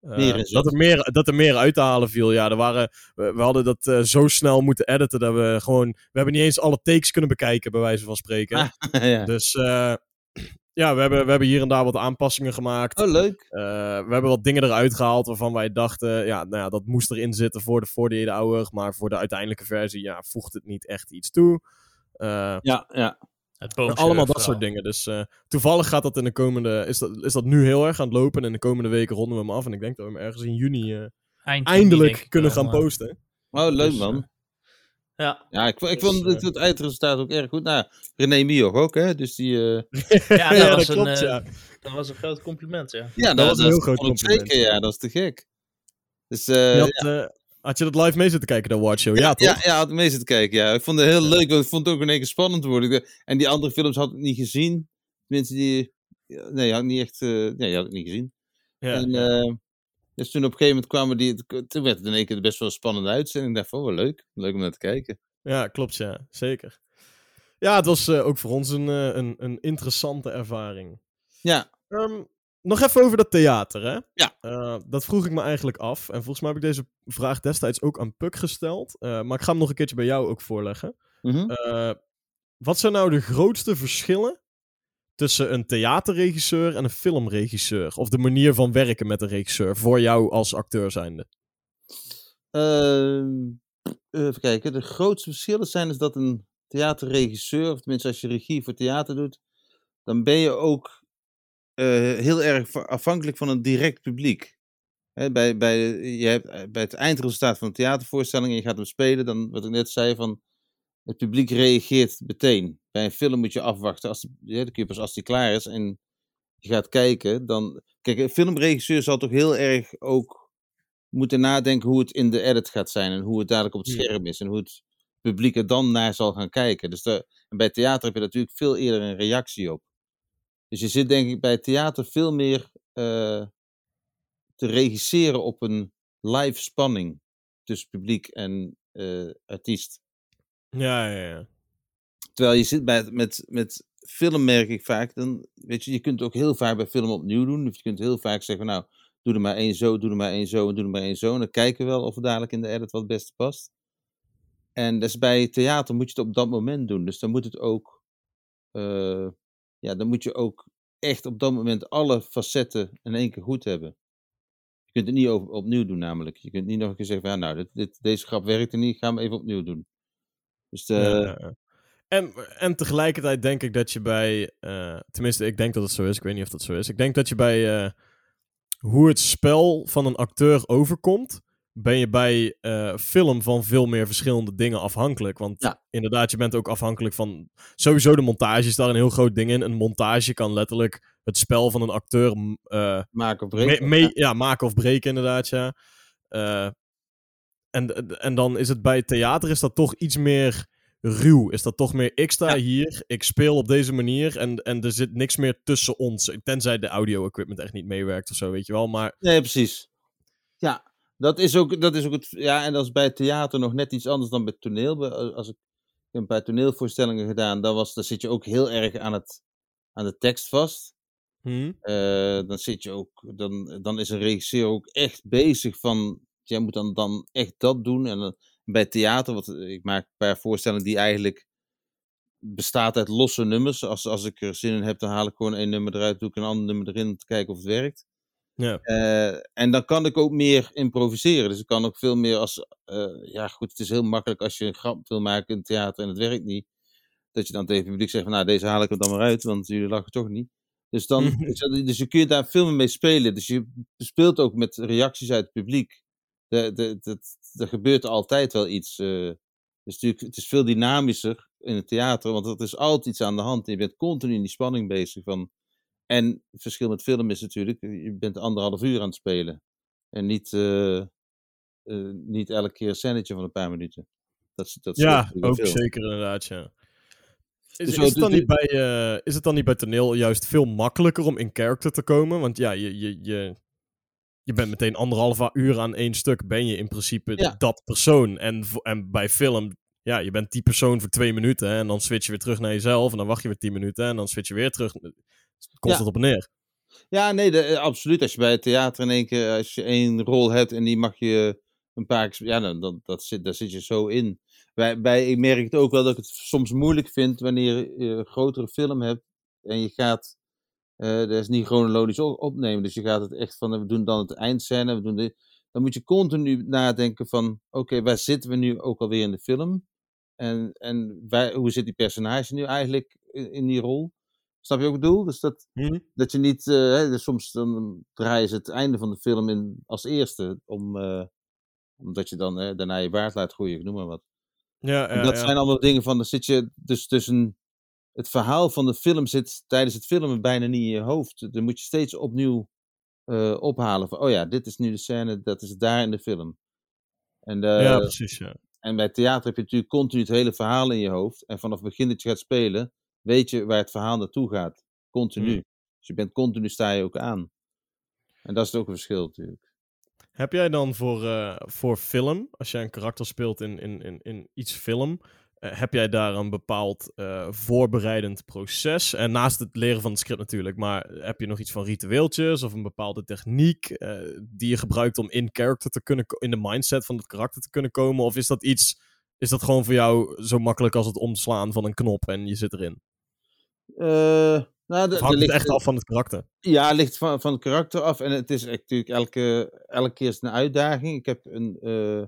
Meer in zat. dat, er meer, dat er meer uit te halen viel. Ja, er waren, we, we hadden dat eh, zo snel moeten editen dat we gewoon. We hebben niet eens alle takes kunnen bekijken, bij wijze van spreken. Ja. Dus eh, ja, we hebben, we hebben hier en daar wat aanpassingen gemaakt. Oh, leuk. Eh, we hebben wat dingen eruit gehaald waarvan wij dachten, ja, nou ja, dat moest erin zitten voor de 48 Hour. Maar voor de uiteindelijke versie, ja, voegt het niet echt iets toe. Eh, Ja, ja. Het allemaal dat soort dingen. Dus eh, toevallig gaat dat in de komende, is dat, is dat nu heel erg aan het lopen. En in de komende weken ronden we hem af. En ik denk dat we hem ergens in juni eh, Eind juni, eindelijk ik kunnen gaan posten. Oh, leuk Dus, man. Ja, Ja, ik, ik dus, vond eh, het, het eindresultaat ook erg goed. Nou, René Mioch ook, hè? Dus die. eh, ja, dat, Ja, was dat een, klopt, eh, ja. dat was een groot compliment, ja. ja, dat was een heel groot compliment. Zeker, ja, dat is te gek. Dus. eh, Je had, had je dat live mee zitten kijken, de Watch Show? Ja, toch? Ja, ja, had mee zitten kijken. Ja. Ik vond het heel leuk, want ik vond het ook in één keer spannend worden. En die andere films had ik niet gezien. Tenminste, die. ja, Nee, had ik niet echt. eh, nee, had ik niet gezien. Ja, en, ja. eh, dus toen op een gegeven moment kwamen die. Toen werd het in één keer best wel een spannende uitzending. Ik dacht van, wel leuk. Leuk om naar te kijken. Ja, klopt, ja. Zeker. Ja, het was eh, ook voor ons een, eh, een, een interessante ervaring. Ja, Ehm, nog even over dat theater, hè? Ja. Eh, dat vroeg ik me eigenlijk af. En volgens mij heb ik deze vraag destijds ook aan Puk gesteld. Maar ik ga hem nog een keertje bij jou ook voorleggen. mhm. Wat zijn nou de grootste verschillen tussen een theaterregisseur en een filmregisseur? Of de manier van werken met een regisseur voor jou als acteur zijnde? Ehm, even kijken. De grootste verschillen zijn is dat een theaterregisseur, of tenminste als je regie voor theater doet, dan ben je ook eh, heel erg afhankelijk van een direct publiek. Bij, bij, je hebt, eh, bij het eindresultaat van een theatervoorstelling en je gaat hem spelen, dan wat ik net zei van het publiek reageert meteen. Bij een film moet je afwachten, als die, ja, dan kun je pas als die klaar is en je gaat kijken, dan... Kijk, een filmregisseur zal toch heel erg ook moeten nadenken hoe het in de edit gaat zijn en hoe het dadelijk op het Ja. scherm is en hoe het publiek er dan naar zal gaan kijken. Dus de, en bij theater heb je natuurlijk veel eerder een reactie op. Dus je zit denk ik bij theater veel meer eh, te regisseren op een live spanning tussen publiek en eh, artiest. Ja, ja, ja. Terwijl je zit bij, met, met film merk ik vaak, dan, weet je, je kunt ook heel vaak bij film opnieuw doen. Of je kunt heel vaak zeggen, nou, doe er maar één zo, doe er maar één zo en doe er maar één zo. En dan kijken we wel of het dadelijk in de edit wat het beste past. En dus bij theater moet je het op dat moment doen. Dus dan moet het ook, eh, ja, dan moet je ook echt op dat moment alle facetten in één keer goed hebben. Je kunt het niet opnieuw doen namelijk. Je kunt niet nog een keer zeggen, van, ja, nou, dit, deze grap werkte niet, ga hem even opnieuw doen. Dus de, Ja, ja, ja. En, en tegelijkertijd denk ik dat je bij, eh, tenminste, ik denk dat het zo is, ik weet niet of dat zo is. Ik denk dat je bij eh, hoe het spel van een acteur overkomt, ben je bij eh, film van veel meer verschillende dingen afhankelijk. Want Ja. inderdaad, je bent ook afhankelijk van. Sowieso de montage is daar een heel groot ding in. Een montage kan letterlijk het spel van een acteur maken of breken. mee- ja, maken of breken, inderdaad, ja. En, en dan is het bij theater is dat toch iets meer ruw. Is dat toch meer, ik sta Ja. hier, ik speel op deze manier en, en er zit niks meer tussen ons. Tenzij de audio-equipment echt niet meewerkt of zo, weet je wel. Maar Nee, precies. Ja, dat is ook, dat is ook het. Ja, en dat is bij het theater nog net iets anders dan bij het toneel. Als ik, een paar toneelvoorstellingen gedaan, dan, was, dan zit je ook heel erg aan, het, aan de tekst vast. hm, Eh, dan zit je ook, dan, dan is een regisseur ook echt bezig van, jij moet dan, dan echt dat doen. En dan, bij theater, wat, ik maak een paar voorstellingen die eigenlijk bestaat uit losse nummers. Als, als ik er zin in heb, dan haal ik gewoon één nummer eruit, doe ik een ander nummer erin om te kijken of het werkt. ja. Eh, en dan kan ik ook meer improviseren. Dus ik kan ook veel meer als. eh, ja, goed, het is heel makkelijk als je een grap wil maken in het theater en het werkt niet. Dat je dan tegen het publiek zegt: van, Nou, deze haal ik er dan maar uit, want jullie lachen toch niet. Dus, dan, je wel, dus je kunt daar veel meer mee spelen. Dus je speelt ook met reacties uit het publiek. Er gebeurt altijd wel iets. eh. dus natuurlijk, het is veel dynamischer in het theater, want er is altijd iets aan de hand. Je bent continu in die spanning bezig van. En het verschil met film is natuurlijk, je bent anderhalf uur aan het spelen. En niet, eh, eh, niet elke keer een scènetje van een paar minuten. Dat, is- dat Ja, ook veel. zeker inderdaad, ja. Is, Dus is, het dan niet bij, eh, is het dan niet bij toneel juist veel makkelijker om in character te komen? Want ja, je, je, je, je bent meteen anderhalf uur aan één stuk, ben je in principe Ja. dat persoon. En, en bij film, ja, je bent die persoon voor twee minuten hè, en dan switch je weer terug naar jezelf en dan wacht je weer tien minuten en dan switch je weer terug. Komt Ja. het op en neer? Ja, nee, de- eh, absoluut. Als je bij het theater in één keer, als je één rol hebt en die mag je een paar keer, ja, dan, dat zit, daar zit je zo in. Bij, bij, ik merk het ook wel dat ik het soms moeilijk vind wanneer je een grotere film hebt en je gaat, dat is niet chronologisch opnemen, dus je gaat het echt van, we doen dan het eindscène, we doen dit. Dan moet je continu nadenken van, oké, waar zitten we nu ook alweer in de film? En, en waar, hoe zit die personage nu eigenlijk in, in die rol? Snap je wat ik bedoel? Dus dat, Hm? dat je niet, eh, hè, dus soms dan draaien ze het einde van de film in als eerste, om, eh, omdat je dan eh, daarna je baard laat groeien, ik noem maar wat. Ja, dat ja. zijn allemaal dingen van, dan zit je dus tussen, het verhaal van de film zit tijdens het filmen bijna niet in je hoofd. Dan moet je steeds opnieuw eh, ophalen van, oh ja, dit is nu de scène, dat is daar in de film. En, eh, ja, precies, ja. en bij theater heb je natuurlijk continu het hele verhaal in je hoofd. En vanaf het begin dat je gaat spelen, weet je waar het verhaal naartoe gaat. Continu. Mm. Dus je bent continu sta je ook aan. En dat is ook een verschil natuurlijk. Heb jij dan voor, eh, voor film, als jij een karakter speelt in, in, in, in iets film, heb jij daar een bepaald eh, voorbereidend proces? En naast het leren van het script natuurlijk, maar heb je nog iets van ritueeltjes of een bepaalde techniek eh, die je gebruikt om in character te kunnen, in de mindset van het karakter te kunnen komen? Of is dat iets, is dat gewoon voor jou zo makkelijk als het omslaan van een knop en je zit erin? Eh nou, de, Of er hangt het echt af van het karakter? Ja, het ligt van, van het karakter af. En het is natuurlijk elke, elke keer het een uitdaging. Ik heb een. eh,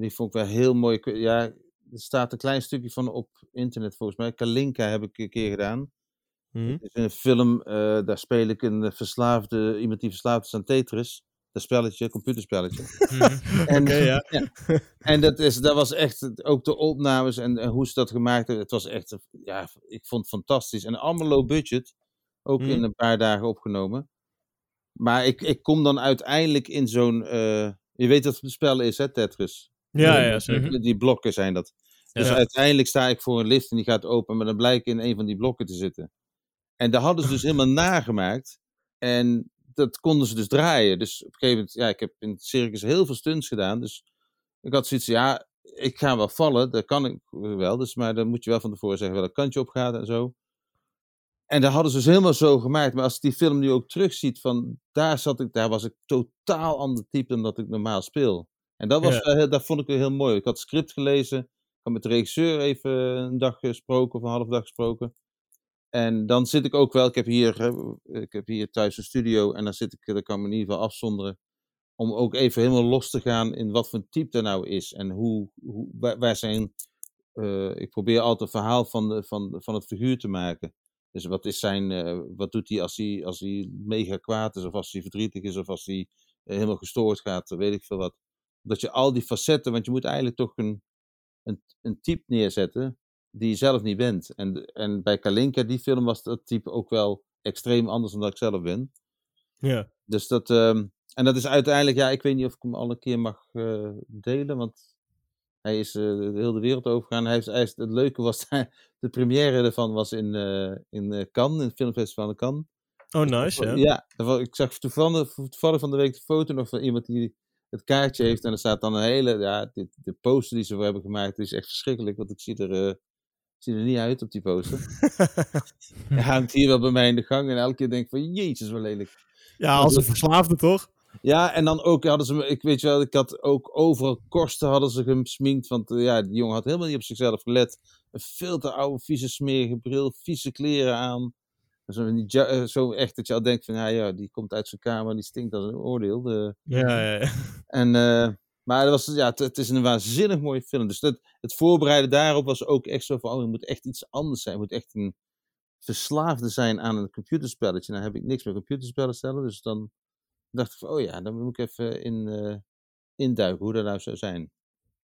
die vond ik wel heel mooi. Ja, er staat een klein stukje van op internet volgens mij. Kalinka heb ik een keer gedaan. Hm? Het is een film, eh, daar speel ik een verslaafde, iemand die verslaafd is aan Tetris. Dat spelletje, computerspelletje. Mhm. En, ja. en dat, is, dat was echt, ook de opnames en, en hoe ze dat gemaakt hebben. Het was echt, ja, ik vond het fantastisch. En allemaal low budget. Ook Mhm. in een paar dagen opgenomen. Maar ik, ik kom dan uiteindelijk in zo'n, eh, je weet wat het spel is hè, Tetris? Ja, ja, zeker. Die, blokken zijn dat. Dus Ja. uiteindelijk sta ik voor een lift en die gaat open, maar dan blijkt in een van die blokken te zitten. En daar hadden ze dus helemaal nagemaakt. En dat konden ze dus draaien. Dus op een gegeven moment, ja, ik heb in het circus heel veel stunts gedaan. Dus ik had zoiets, ja, ik ga wel vallen, dat kan ik wel. Dus, maar dan moet je wel van tevoren zeggen welk kantje op gaat en zo. En daar hadden ze dus helemaal zo gemaakt. Maar als die film nu ook terugziet, van daar zat ik, daar was ik totaal ander type dan dat ik normaal speel. En dat, was, Ja. heel- dat vond ik heel mooi. Ik had het script gelezen, ik had met de regisseur even een dag gesproken, of een half dag gesproken. En dan zit ik ook wel, ik heb hier, eh, ik heb hier thuis een studio en dan zit ik, dan kan ik me in ieder geval afzonderen. Om ook even helemaal los te gaan in wat voor type er nou is. En hoe, hoe, zijn, eh, ik probeer altijd een verhaal van, de, van, van het figuur te maken. Dus wat is zijn, eh, wat doet hij als hij, als hij mega kwaad is, of als hij verdrietig is, of als hij eh, helemaal gestoord gaat, weet ik veel wat. Dat je al die facetten, want je moet eigenlijk toch een, een, een type neerzetten die je zelf niet bent. En, en bij Kalinka, die film, was dat type ook wel extreem anders dan dat ik zelf ben. Ja. Dus dat, ehm, en dat is uiteindelijk, ja, ik weet niet of ik hem al een keer mag eh, delen, want hij is eh, de hele wereld overgegaan. Hij heeft, hij is, het leuke was, de première ervan was in, eh, in Cannes, in het filmfestival in Cannes. Oh, nice, ja. Ja, ik zag toevallig, toevallig van de week de foto nog van iemand die het kaartje heeft. En er staat dan een hele, ja, dit, de poster die ze voor hebben gemaakt, is echt verschrikkelijk, want ik zie er, eh, zie er niet uit op die poster. Hij hangt hier wel bij mij in de gang en elke keer denk ik van, jezus, wat lelijk. ja, als een verslaafde toch? Ja, en dan ook hadden ze me, ik weet je wel, ik had ook overal korsten hadden ze hem sminkt, want eh, ja, die jongen had helemaal niet op zichzelf gelet. Een veel te oude, vieze, smerige bril, vieze kleren aan. Zo, ja- eh, zo echt dat je al denkt van, ja, ja, die komt uit zijn kamer, die stinkt als een oordeel. De, Ja, ja, ja. en, eh, maar dat was, ja, het, het is een waanzinnig mooie film. Dus dat, het voorbereiden daarop was ook echt zo van, oh, het moet echt iets anders zijn. Het moet echt een verslaafde zijn aan een computerspelletje. Nou heb ik niks met computerspellen stellen, dus dan dacht ik van, oh ja, dan moet ik even in, eh, induiken hoe dat nou zou zijn.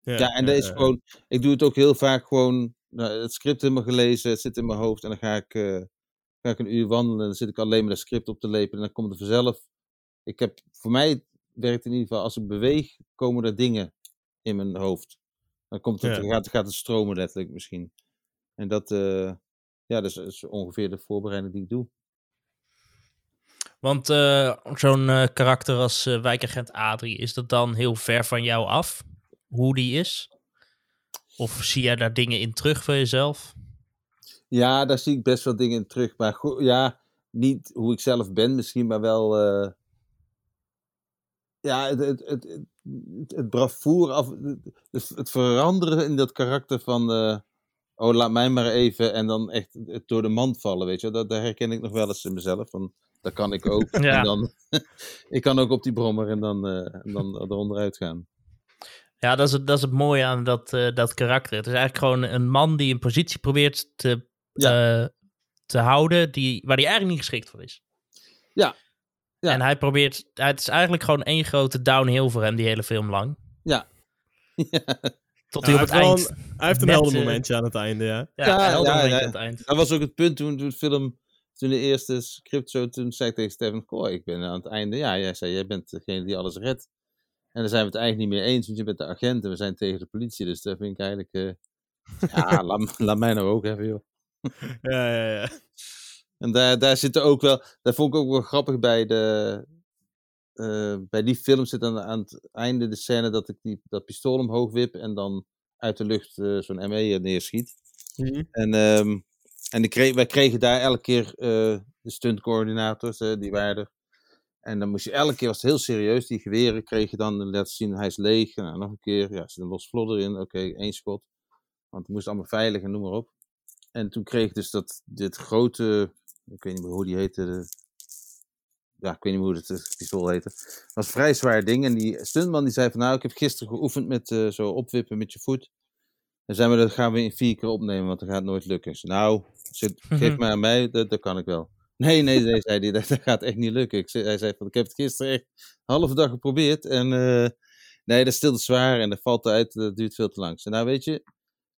Ja, en dat is ja, gewoon, ik doe het ook heel vaak gewoon, nou, het script helemaal gelezen, het zit in mijn hoofd en dan ga ik, ga ik een uur wandelen en dan zit ik alleen maar dat script op te lepen en dan komt er vanzelf. Ik heb, voor mij werkt het in ieder geval, als ik beweeg, komen er dingen in mijn hoofd. Dan, komt het, Ja. gaat, gaat het stromen letterlijk misschien. En dat, eh, ja, dat is, ongeveer de voorbereiding die ik doe. Want eh, zo'n eh, karakter als wijkagent Adrie, is dat dan heel ver van jou af? Hoe die is? Of zie jij daar dingen in terug van jezelf? Ja, daar zie ik best wel dingen in terug. Maar goed, ja, niet hoe ik zelf ben misschien, maar wel... eh, ja, het, het, het, het, het bravoer, af, het, het veranderen in dat karakter van... eh, oh, laat mij maar even en dan echt het door de mand vallen, weet je. Dat, dat herken ik nog wel eens in mezelf, van, dat kan ik ook. Ja. En dan, ik kan ook op die brommer en dan, eh, en dan eronderuit gaan. Ja, dat is het, dat is het mooie aan dat, dat karakter. Het is eigenlijk gewoon een man die een positie probeert te, eh, te houden die, waar hij eigenlijk niet geschikt voor is. Ja. Ja. En hij probeert, het is eigenlijk gewoon één grote downhill voor hem die hele film lang. Ja. Tot Ja, hij op hij, het eind. een, hij heeft een net, helder eh, momentje aan het einde, ja. Ja, helder ja, momentje ja. aan het eind. Dat was ook het punt toen, toen de film, toen de eerste script zo, toen zei ik tegen Stefan, goh, ik ben aan het einde, ja, jij zei, jij bent degene die alles redt. En dan zijn we het eigenlijk niet meer eens, want je bent de agent en we zijn tegen de politie, dus dat vind ik eigenlijk, eh, ja, laat, laat mij nou ook even, joh. Ja, ja, ja. En daar, daar zitten ook wel, dat vond ik ook wel grappig bij de, eh, bij die film zit aan, aan het einde de scène dat ik die, dat pistool omhoog wip en dan uit de lucht eh, zo'n ME neerschiet. Mhm. En, ehm, en kreeg, wij kregen daar elke keer eh, de stuntcoördinators, die waren er. En dan moest je elke keer, was het heel serieus, die geweren kreeg je dan, laten zien, hij is leeg. Nou, nog een keer, ja, zit een los vlodder in, oké, één schot. Want het moest allemaal veilig en noem maar op. En toen kreeg ik dus dat, dit grote, ik weet niet meer hoe die heette, de, ja, ik weet niet meer hoe het, pistool heette. Dat was een vrij zwaar ding. En die stuntman die zei van, nou, ik heb gisteren geoefend met eh, zo opwippen met je voet. En zei maar, dat gaan we in vier keer opnemen, want dat gaat nooit lukken. Zei, nou, zit, geef maar aan mij, dat, dat kan ik wel. Nee, nee, nee, zei hij, dat, dat gaat echt niet lukken. Ik hij zei van, ik heb het gisteren echt een halve dag geprobeerd. En eh, nee, dat is veel te zwaar en dat valt uit, dat duurt veel te lang. Zei, nou, weet je,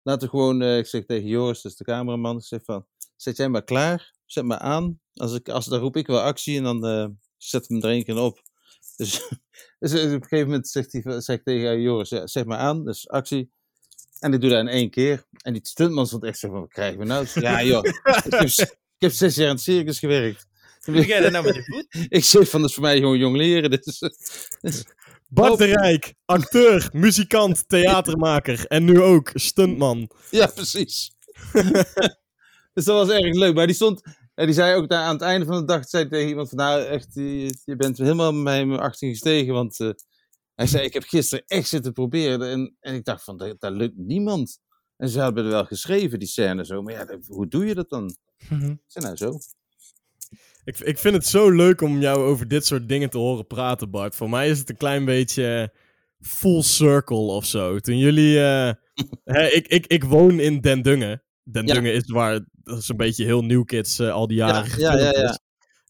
laten we gewoon, eh, ik zeg tegen Joris, is de cameraman, ik zeg van, zet jij maar klaar, zet maar aan. Als ik, als, dan roep ik wel actie en dan eh zet hem er één keer op. Dus, dus op een gegeven moment zegt hij, zeg ik tegen Joris, ja, zeg maar aan, dus actie. En ik doe dat in één keer. En die stuntman stond echt zo van, wat krijgen we nou? Ja joh, ik heb, ik heb zes jaar in het circus gewerkt. Hoe doe jij dat nou met je voet? Ik zeg van, dat is voor mij gewoon jong leren. Dus, dus- Bart de Rijk, acteur, muzikant, theatermaker en nu ook stuntman. ja, precies. dus dat was erg leuk. Maar die stond, en die zei ook daar aan het einde van de dag, zei tegen iemand van, nou echt, je, je bent helemaal in mijn achting gestegen. Want eh, hij zei, ik heb gisteren echt zitten proberen. En, en ik dacht van, dat, dat lukt niemand. En ze hadden wel geschreven, die scène zo. Maar ja, hoe doe je dat dan? Ik zei, nou zo. Ik, ik vind het zo leuk om jou over dit soort dingen te horen praten, Bart. Voor mij is het een klein beetje full circle of zo. Toen jullie... eh, hè, ik, ik, ik woon in Den Dungen. Den Ja. Dungen is waar... Dat is een beetje heel New Kids eh, al die jaren Ja, ja, ja.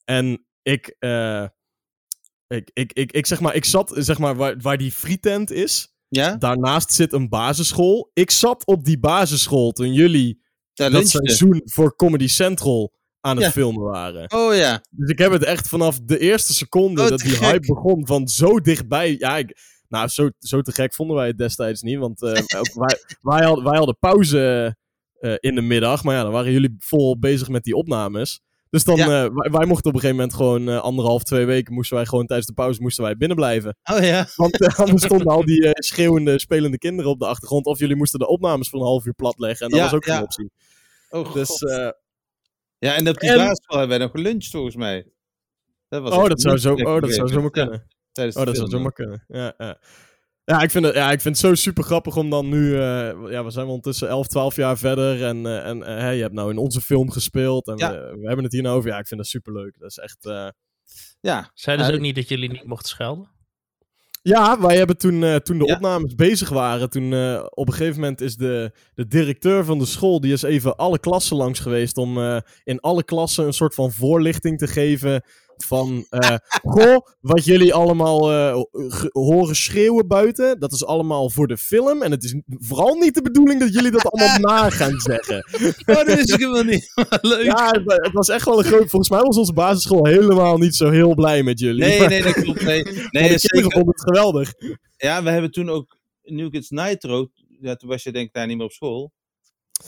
En ik, eh, ik, ik, ik, ik zeg maar, ik zat zeg maar waar, waar die frietent is. Ja? Daarnaast zit een basisschool. Ik zat op die basisschool toen jullie dat seizoen voor Comedy Central aan het Ja. filmen waren. Oh ja. Dus ik heb het echt vanaf de eerste seconde Oh, dat die gek. hype begon van zo dichtbij. Ja, ik, nou, zo, zo te gek vonden wij het destijds niet. Want eh, wij, wij, hadden, wij hadden pauze eh, in de middag. Maar ja, dan waren jullie volop bezig met die opnames. Dus dan, Ja. eh, wij, wij mochten op een gegeven moment gewoon anderhalf, twee weken moesten wij gewoon tijdens de pauze moesten wij binnen blijven. Oh ja. Want eh, anders stonden al die schreeuwende, spelende kinderen op de achtergrond. Of jullie moesten de opnames voor een half uur platleggen. En dat Ja, was ook ja. geen optie. Oh, Dus, ja, en op die en- basisschool hebben wij nog geluncht volgens mij. Dat was oh, dat zou zo, oh, dat zou zomaar kunnen. Oh, dat zou zomaar kunnen. Ja, ja. Ja, ik vind het, ja, ik vind het zo super grappig om dan nu... eh, ja, we zijn wel ondertussen 11, 12 jaar verder. En, eh, en eh, hè, je hebt nou in onze film gespeeld. En Ja. we, we hebben het hier nou over. Ja, ik vind dat super leuk. Dat is echt... eh, Ja, Zeiden ze ook niet dat jullie niet mochten schelden? Ja, wij hebben toen, eh, toen de Ja. opnames bezig waren, toen eh, op een gegeven moment is de, de directeur van de school, die is even alle klassen langs geweest om eh, in alle klassen een soort van voorlichting te geven van, eh, goh, wat jullie allemaal eh, horen schreeuwen buiten, dat is allemaal voor de film en het is vooral niet de bedoeling dat jullie dat allemaal na gaan zeggen. oh, dat ik helemaal niet. Leuk. Ja, het, wa- het was echt wel een groot, volgens mij was onze basisschool helemaal niet zo heel blij met jullie. Nee, Maar- nee, dat klopt. Nee, nee de zeker. vonden het geweldig. Ja, we hebben toen ook New Kids Nitro. ja, toen was je denk ik daar niet meer op school.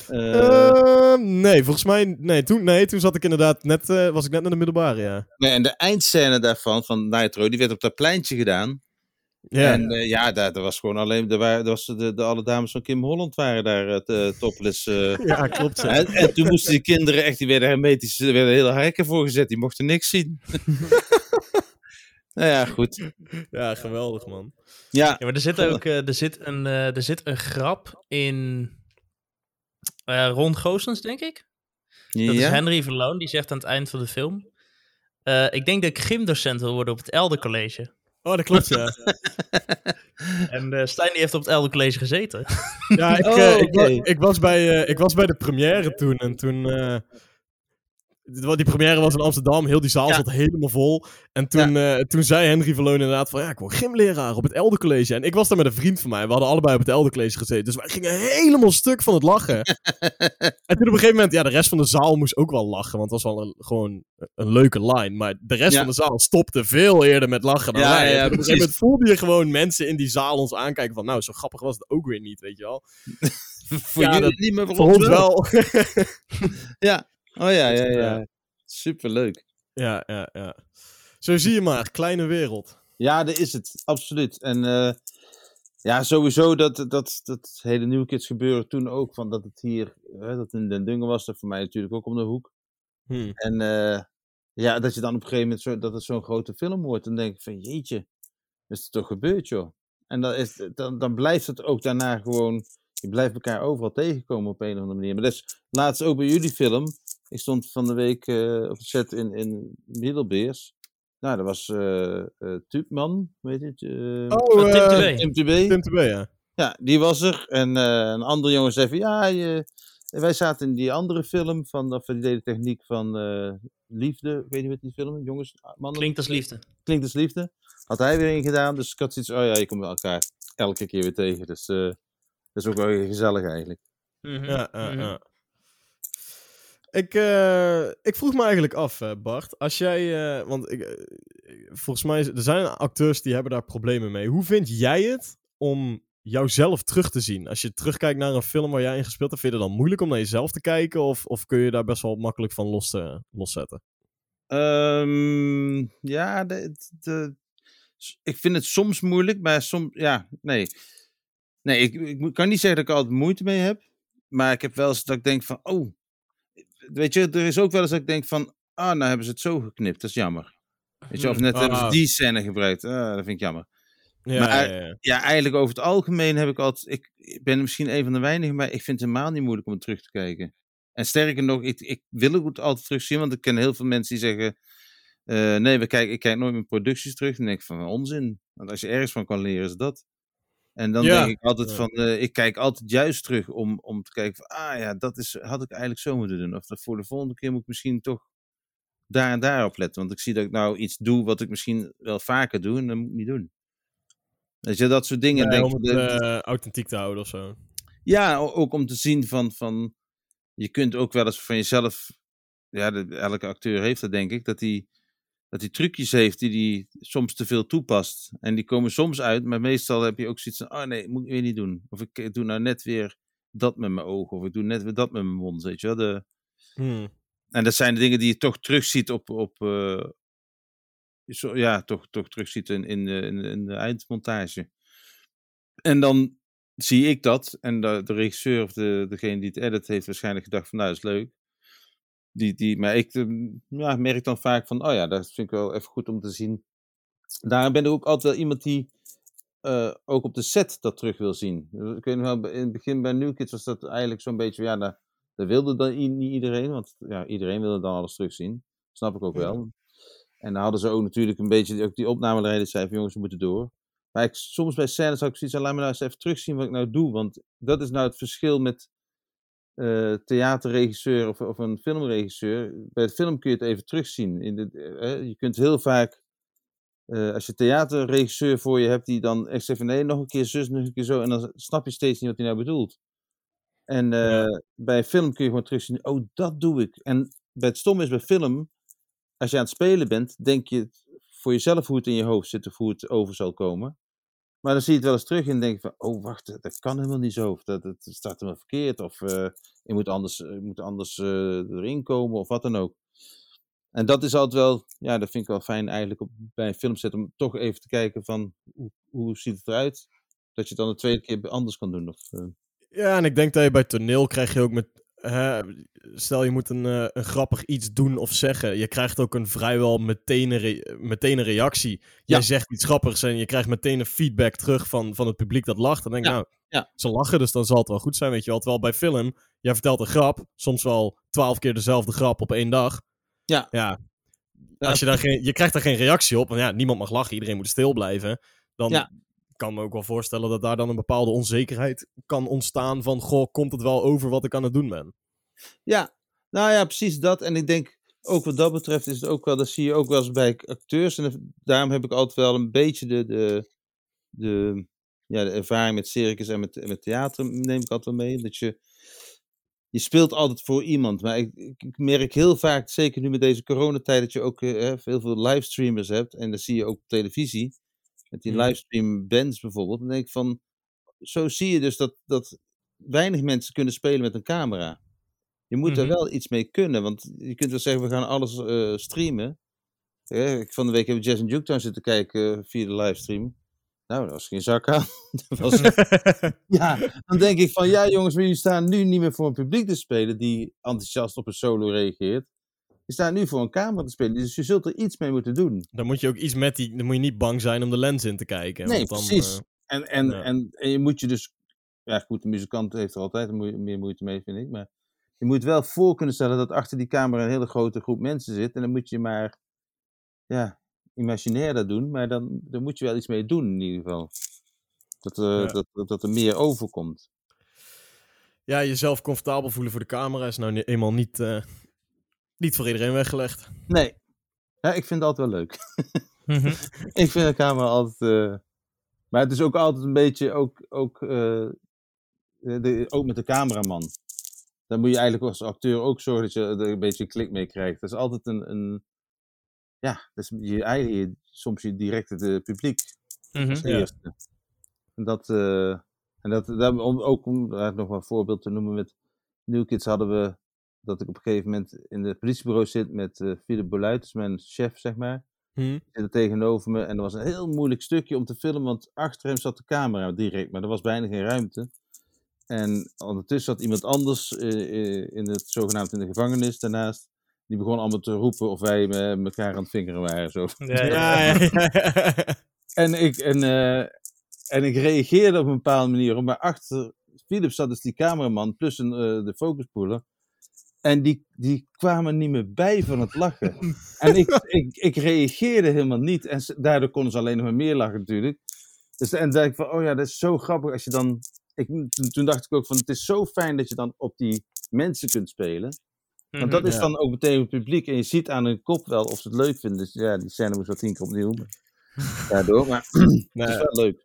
Eh, Ehm, nee, volgens mij... Nee toen, nee, toen zat ik inderdaad net... eh, was ik net naar de middelbare, ja. nee, en de eindscène daarvan, van Nitro, die werd op dat pleintje gedaan. Ja, En eh, ja, daar, daar was gewoon alleen, daar waren, daar was de, de, alle dames van Kim Holland waren daar het eh, topless. eh. ja klopt. ja. en, en toen moesten die kinderen echt, die werden hermetisch, er werden hele hekken voor gezet, die mochten niks zien. nou ja, goed. Ja, geweldig, man. Ja, Ja, maar er zit ook eh, er zit een, eh, er zit een grap in eh Ron Goossens, denk ik. Dat is. Henry Verloon, die zegt aan het eind van de film... eh, ik denk dat ik gymdocent wil worden op het Elder College. Oh, dat klopt, ja. En eh Stijn die heeft op het Elder College gezeten. Ja, ik, Oh, ik, ik, was bij, eh, ik was bij de première toen. En toen... die première was in Amsterdam. Heel die zaal Ja. zat helemaal vol. En toen, eh, toen zei Henry Verloon inderdaad van... Ja, ik word gymleraar op het Elder College. En ik was daar met een vriend van mij. We hadden allebei op het Elder College gezeten. Dus wij gingen helemaal stuk van het lachen. en toen op een gegeven moment... Ja, de rest van de zaal moest ook wel lachen. Want het was wel een, gewoon een leuke line. Maar de rest Ja. van de zaal stopte veel eerder met lachen dan wij. En op een gegeven moment voelde je gewoon mensen in die zaal ons aankijken van... Nou, zo grappig was het ook weer niet, weet je wel. voor Ja, jullie niet, maar voor, Voor ons wel. Ja, oh ja, ja, ja. Ja. Superleuk. Ja, ja, ja. Zo zie je maar, kleine wereld. Ja, dat is het, absoluut. En eh, ja, sowieso dat, dat, dat hele New Kids gebeuren toen ook, van dat het hier, hè, dat in Den Dungen was, dat voor mij natuurlijk ook om de hoek. Hm. En eh, ja, dat je dan op een gegeven moment, zo, dat het zo'n grote film wordt, dan denk ik van jeetje, is het toch gebeurd joh. En dan, is, dan, dan blijft het ook daarna gewoon, je blijft elkaar overal tegenkomen op een of andere manier. Maar dat is laatst ook bij jullie film, ik stond van de week eh, op de set in, in Middelbeers. Nou, dat was eh eh Tuupman, weet je het? Oh, Tim TV. Tim TB. Tim TB, ja. Ja, die was er. En eh, een andere jongen zei van, ja, je, wij zaten in die andere film van, of die deden techniek van eh, Liefde. Weet niet wat die film, jongens, mannen. Klinkt als liefde. Klinkt als Liefde. Had hij weer in gedaan, dus ik had zoiets, oh ja, je komt elkaar elke keer weer tegen. Dus eh, dat is ook wel gezellig eigenlijk. Mhm. Ja, ja, Mhm. ja. Ik, eh, ik vroeg me eigenlijk af, eh, Bart. Als jij, eh, want ik, volgens mij, er zijn acteurs die hebben daar problemen mee. Hoe vind jij het om jouzelf terug te zien? Als je terugkijkt naar een film waar jij in gespeeld hebt, vind je het dan moeilijk om naar jezelf te kijken? Of, of kun je daar best wel makkelijk van los, eh, loszetten? Ehm, ja, de, de- ik vind het soms moeilijk, maar soms, ja, nee. Nee, ik, ik kan niet zeggen dat ik altijd moeite mee heb. Maar ik heb wel eens dat ik denk van, oh. Weet je, er is ook wel eens dat ik denk van, ah, nou hebben ze het zo geknipt, dat is jammer. Weet je, of net hebben ze Ah. die scène gebruikt, ah, dat vind ik jammer. Ja, Maar- ja, ja. Ja, eigenlijk over het algemeen heb ik altijd, ik, ik ben misschien een van de weinigen, maar ik vind het helemaal niet moeilijk om het terug te kijken. En sterker nog, ik, ik wil het altijd terugzien, want ik ken heel veel mensen die zeggen, eh, nee, we kijken, ik kijk nooit mijn producties terug. Dan denk ik van, onzin. Want als je ergens van kan leren, is dat. En dan Ja, denk ik altijd van, eh, ik kijk altijd juist terug om, om te kijken van, ah ja, dat is, had ik eigenlijk zo moeten doen. Of dat voor de volgende keer moet ik misschien toch daar en daar op letten. Want ik zie dat ik nou iets doe wat ik misschien wel vaker doe en dat moet ik niet doen. Weet je, dat soort dingen. Nee, denk om het dat- eh, authentiek te houden of zo. ja, ook om te zien van, van je kunt ook wel eens van jezelf, ja, de- elke acteur heeft dat denk ik, dat hij dat hij trucjes heeft die hij soms te veel toepast. En die komen soms uit, maar meestal heb je ook zoiets van, oh nee, moet ik weer niet doen. Of ik eh, doe nou net weer dat met mijn ogen, of ik doe net weer dat met mijn mond, weet je wel. De, Hm. en dat zijn de dingen die je toch terugziet op, op eh, zo, ja, toch, toch terugziet in, in, de, in, de- in de eindmontage. En dan zie ik dat en de, de regisseur of de, degene die het edit heeft waarschijnlijk gedacht van nou, is leuk. Die, die, maar ik eh, ja, merk dan vaak van, oh ja, dat vind ik wel even goed om te zien. Daarom ben ik ook altijd wel iemand die eh, ook op de set dat terug wil zien. Ik weet nog wel, in het begin bij New Kids was dat eigenlijk zo'n beetje, ja, dat, dat wilde dan niet iedereen, want ja, iedereen wilde dan alles terugzien. Snap ik ook wel. En dan hadden ze ook natuurlijk een beetje, ook die opnameleider zei van jongens, we moeten door. Maar ik, soms bij scènes had ik zoiets van, laat me nou eens even terugzien wat ik nou doe. Want dat is nou het verschil met eh, theaterregisseur of, of een filmregisseur. Bij het film kun je het even terugzien. In de, eh, je kunt heel vaak, eh, als je theaterregisseur voor je hebt, die dan echt zegt van nee, nog een keer zus, nog een keer zo. En dan snap je steeds niet wat hij nou bedoelt. En eh, Ja. bij film kun je gewoon terugzien, oh, dat doe ik. En bij het stom is bij film, als je aan het spelen bent, denk je voor jezelf hoe het in je hoofd zit of hoe het over zal komen. Maar dan zie je het wel eens terug en denk je van, oh wacht, dat kan helemaal niet zo. Of dat, dat staat helemaal verkeerd. Of je moet anders, je moet anders erin komen of wat dan ook. En dat is altijd wel, ja, dat vind ik wel fijn eigenlijk op, bij een filmset om toch even te kijken van, hoe, hoe ziet het eruit? Dat je het dan de tweede keer anders kan doen. Of. Ja, en ik denk dat je bij toneel krijg je ook met stel je moet een, uh, een grappig iets doen of zeggen. Je krijgt ook een vrijwel meteen een, re meteen een reactie. Jij zegt iets grappigs en je krijgt meteen een feedback terug van, van het publiek dat lacht. Dan denk ik, ja. nou, ja. ze lachen, dus dan zal het wel goed zijn, weet je wel. Terwijl bij film, jij vertelt een grap, soms wel twaalf keer dezelfde grap op één dag. Ja. Ja. Als je, daar geen, je krijgt daar geen reactie op, want ja, niemand mag lachen, iedereen moet stil blijven. Dan ja. Kan me ook wel voorstellen dat daar dan een bepaalde onzekerheid kan ontstaan van, goh, komt het wel over wat ik aan het doen ben? Ja, nou ja, precies dat. En ik denk, ook wat dat betreft is het ook wel, dat zie je ook wel eens bij acteurs. En daarom heb ik altijd wel een beetje de, de, de, ja, de ervaring met circus en met, met theater neem ik altijd wel mee. Dat je, je speelt altijd voor iemand. Maar ik, ik merk heel vaak, zeker nu met deze coronatijd, dat je ook heel veel livestreamers hebt. En dat zie je ook op televisie. Met die livestream bands bijvoorbeeld. Dan denk ik van, zo zie je dus dat, dat weinig mensen kunnen spelen met een camera. Je moet er wel iets mee kunnen, want je kunt wel zeggen, we gaan alles uh, streamen. Ja, van de week hebben we Jazz Juketown zitten kijken uh, via de livestream. Nou, dat was geen zak aan. was... ja, dan denk ik van, ja jongens, maar jullie staan nu niet meer voor een publiek te spelen die enthousiast op een solo reageert. Je staat nu voor een camera te spelen, dus je zult er iets mee moeten doen. Dan moet je ook iets met die, dan moet je niet bang zijn om de lens in te kijken. Nee, want dan, precies. Uh, en, en, ja. en, en je moet je dus, ja goed, de muzikant heeft er altijd meer moeite mee, vind ik, maar je moet wel voor kunnen stellen dat achter die camera een hele grote groep mensen zit. En dan moet je maar, ja, imaginair dat doen. Maar dan, dan moet je wel iets mee doen in ieder geval. Dat, uh, ja. dat, dat, dat, er meer overkomt. Ja, jezelf comfortabel voelen voor de camera is nou eenmaal niet, uh, niet voor iedereen weggelegd. Nee. Ja, ik vind het altijd wel leuk. mm -hmm. ik vind de camera altijd... Uh... Maar het is ook altijd een beetje, ook, ook, de, ook met de cameraman dan moet je eigenlijk als acteur ook zorgen dat je er een beetje een klik mee krijgt. Dat is altijd een, een ja, dat is je eigen, soms je direct het uh, publiek mm -hmm. eerste. Ja. En dat, uh, en dat, dat om, ook om daar nog een voorbeeld te noemen met New Kids hadden we dat ik op een gegeven moment in het politiebureau zit met uh, Philip Boluit, dus mijn chef zeg maar. Hmm. Zit er tegenover me en dat was een heel moeilijk stukje om te filmen, want achter hem zat de camera direct, maar er was bijna geen ruimte. En ondertussen zat iemand anders uh, in het zogenaamd in de gevangenis daarnaast. Die begon allemaal te roepen of wij met elkaar aan het vingeren waren. Zo. Ja, ja, ja, en, ik, en, uh, en ik reageerde op een bepaalde manier. Maar achter Philip zat dus die cameraman plus een, uh, de focuspoeler. En die, die kwamen niet meer bij van het lachen. en ik, ik, ik reageerde helemaal niet. En daardoor konden ze alleen nog maar meer lachen natuurlijk. Dus, en dacht ik van, oh ja, dat is zo grappig als je dan ik, toen dacht ik ook van, het is zo fijn dat je dan op die mensen kunt spelen. Want dat is ja. dan ook meteen het publiek. En je ziet aan hun kop wel of ze het leuk vinden. Dus ja, die scène moest wel tien keer opnieuw. Daardoor, maar het is wel leuk.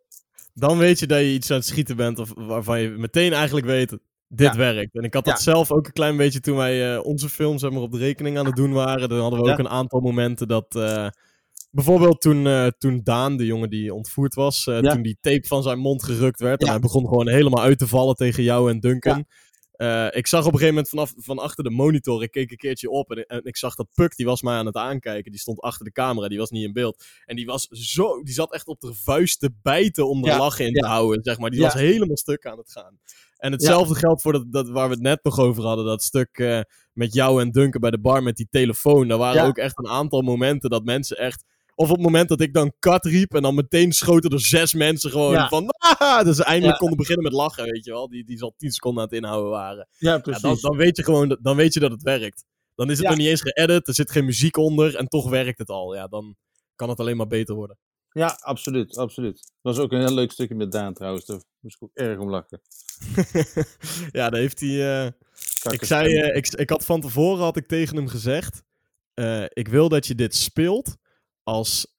Dan weet je dat je iets aan het schieten bent. Of waarvan je meteen eigenlijk weet, dit ja. werkt. En ik had dat ja. zelf ook een klein beetje toen wij uh, onze films zeg maar, op de rekening aan het doen waren. Dan hadden we ook een aantal momenten dat... Uh, Bijvoorbeeld toen, uh, toen Daan, de jongen die ontvoerd was, toen die tape van zijn mond gerukt werd. En hij begon gewoon helemaal uit te vallen tegen jou en Duncan. Ik zag op een gegeven moment vanaf van achter de monitor, ik keek een keertje op en, en, ik zag dat Puck, die was mij aan het aankijken. Die stond achter de camera, die was niet in beeld. En die was zo, die zat echt op de vuist te bijten om de lachen in te houden, zeg maar. Die was helemaal stuk aan het gaan. En hetzelfde geldt voor dat, dat waar we het net nog over hadden, dat stuk met jou en Duncan bij de bar met die telefoon. Daar waren ook echt een aantal momenten dat mensen echt of op het moment dat ik dan kat riep en dan meteen schoten er zes mensen gewoon ja. van... Ah! Dus ze eindelijk konden beginnen met lachen, weet je wel. Die, die al tien seconden aan het inhouden waren. Ja, precies. Dan, dan, weet je gewoon, dan weet je dat het werkt. Dan is het nog niet eens geëdit, er zit geen muziek onder en toch werkt het al. Ja, dan kan het alleen maar beter worden. Ja, absoluut, absoluut. Dat was ook een heel leuk stukje met Daan trouwens. Daar moest ik ook erg om lachen. ja, daar heeft hij... Uh... Ik zei, uh, ik, ik had van tevoren had ik tegen hem gezegd... Uh, ik wil dat je dit speelt als,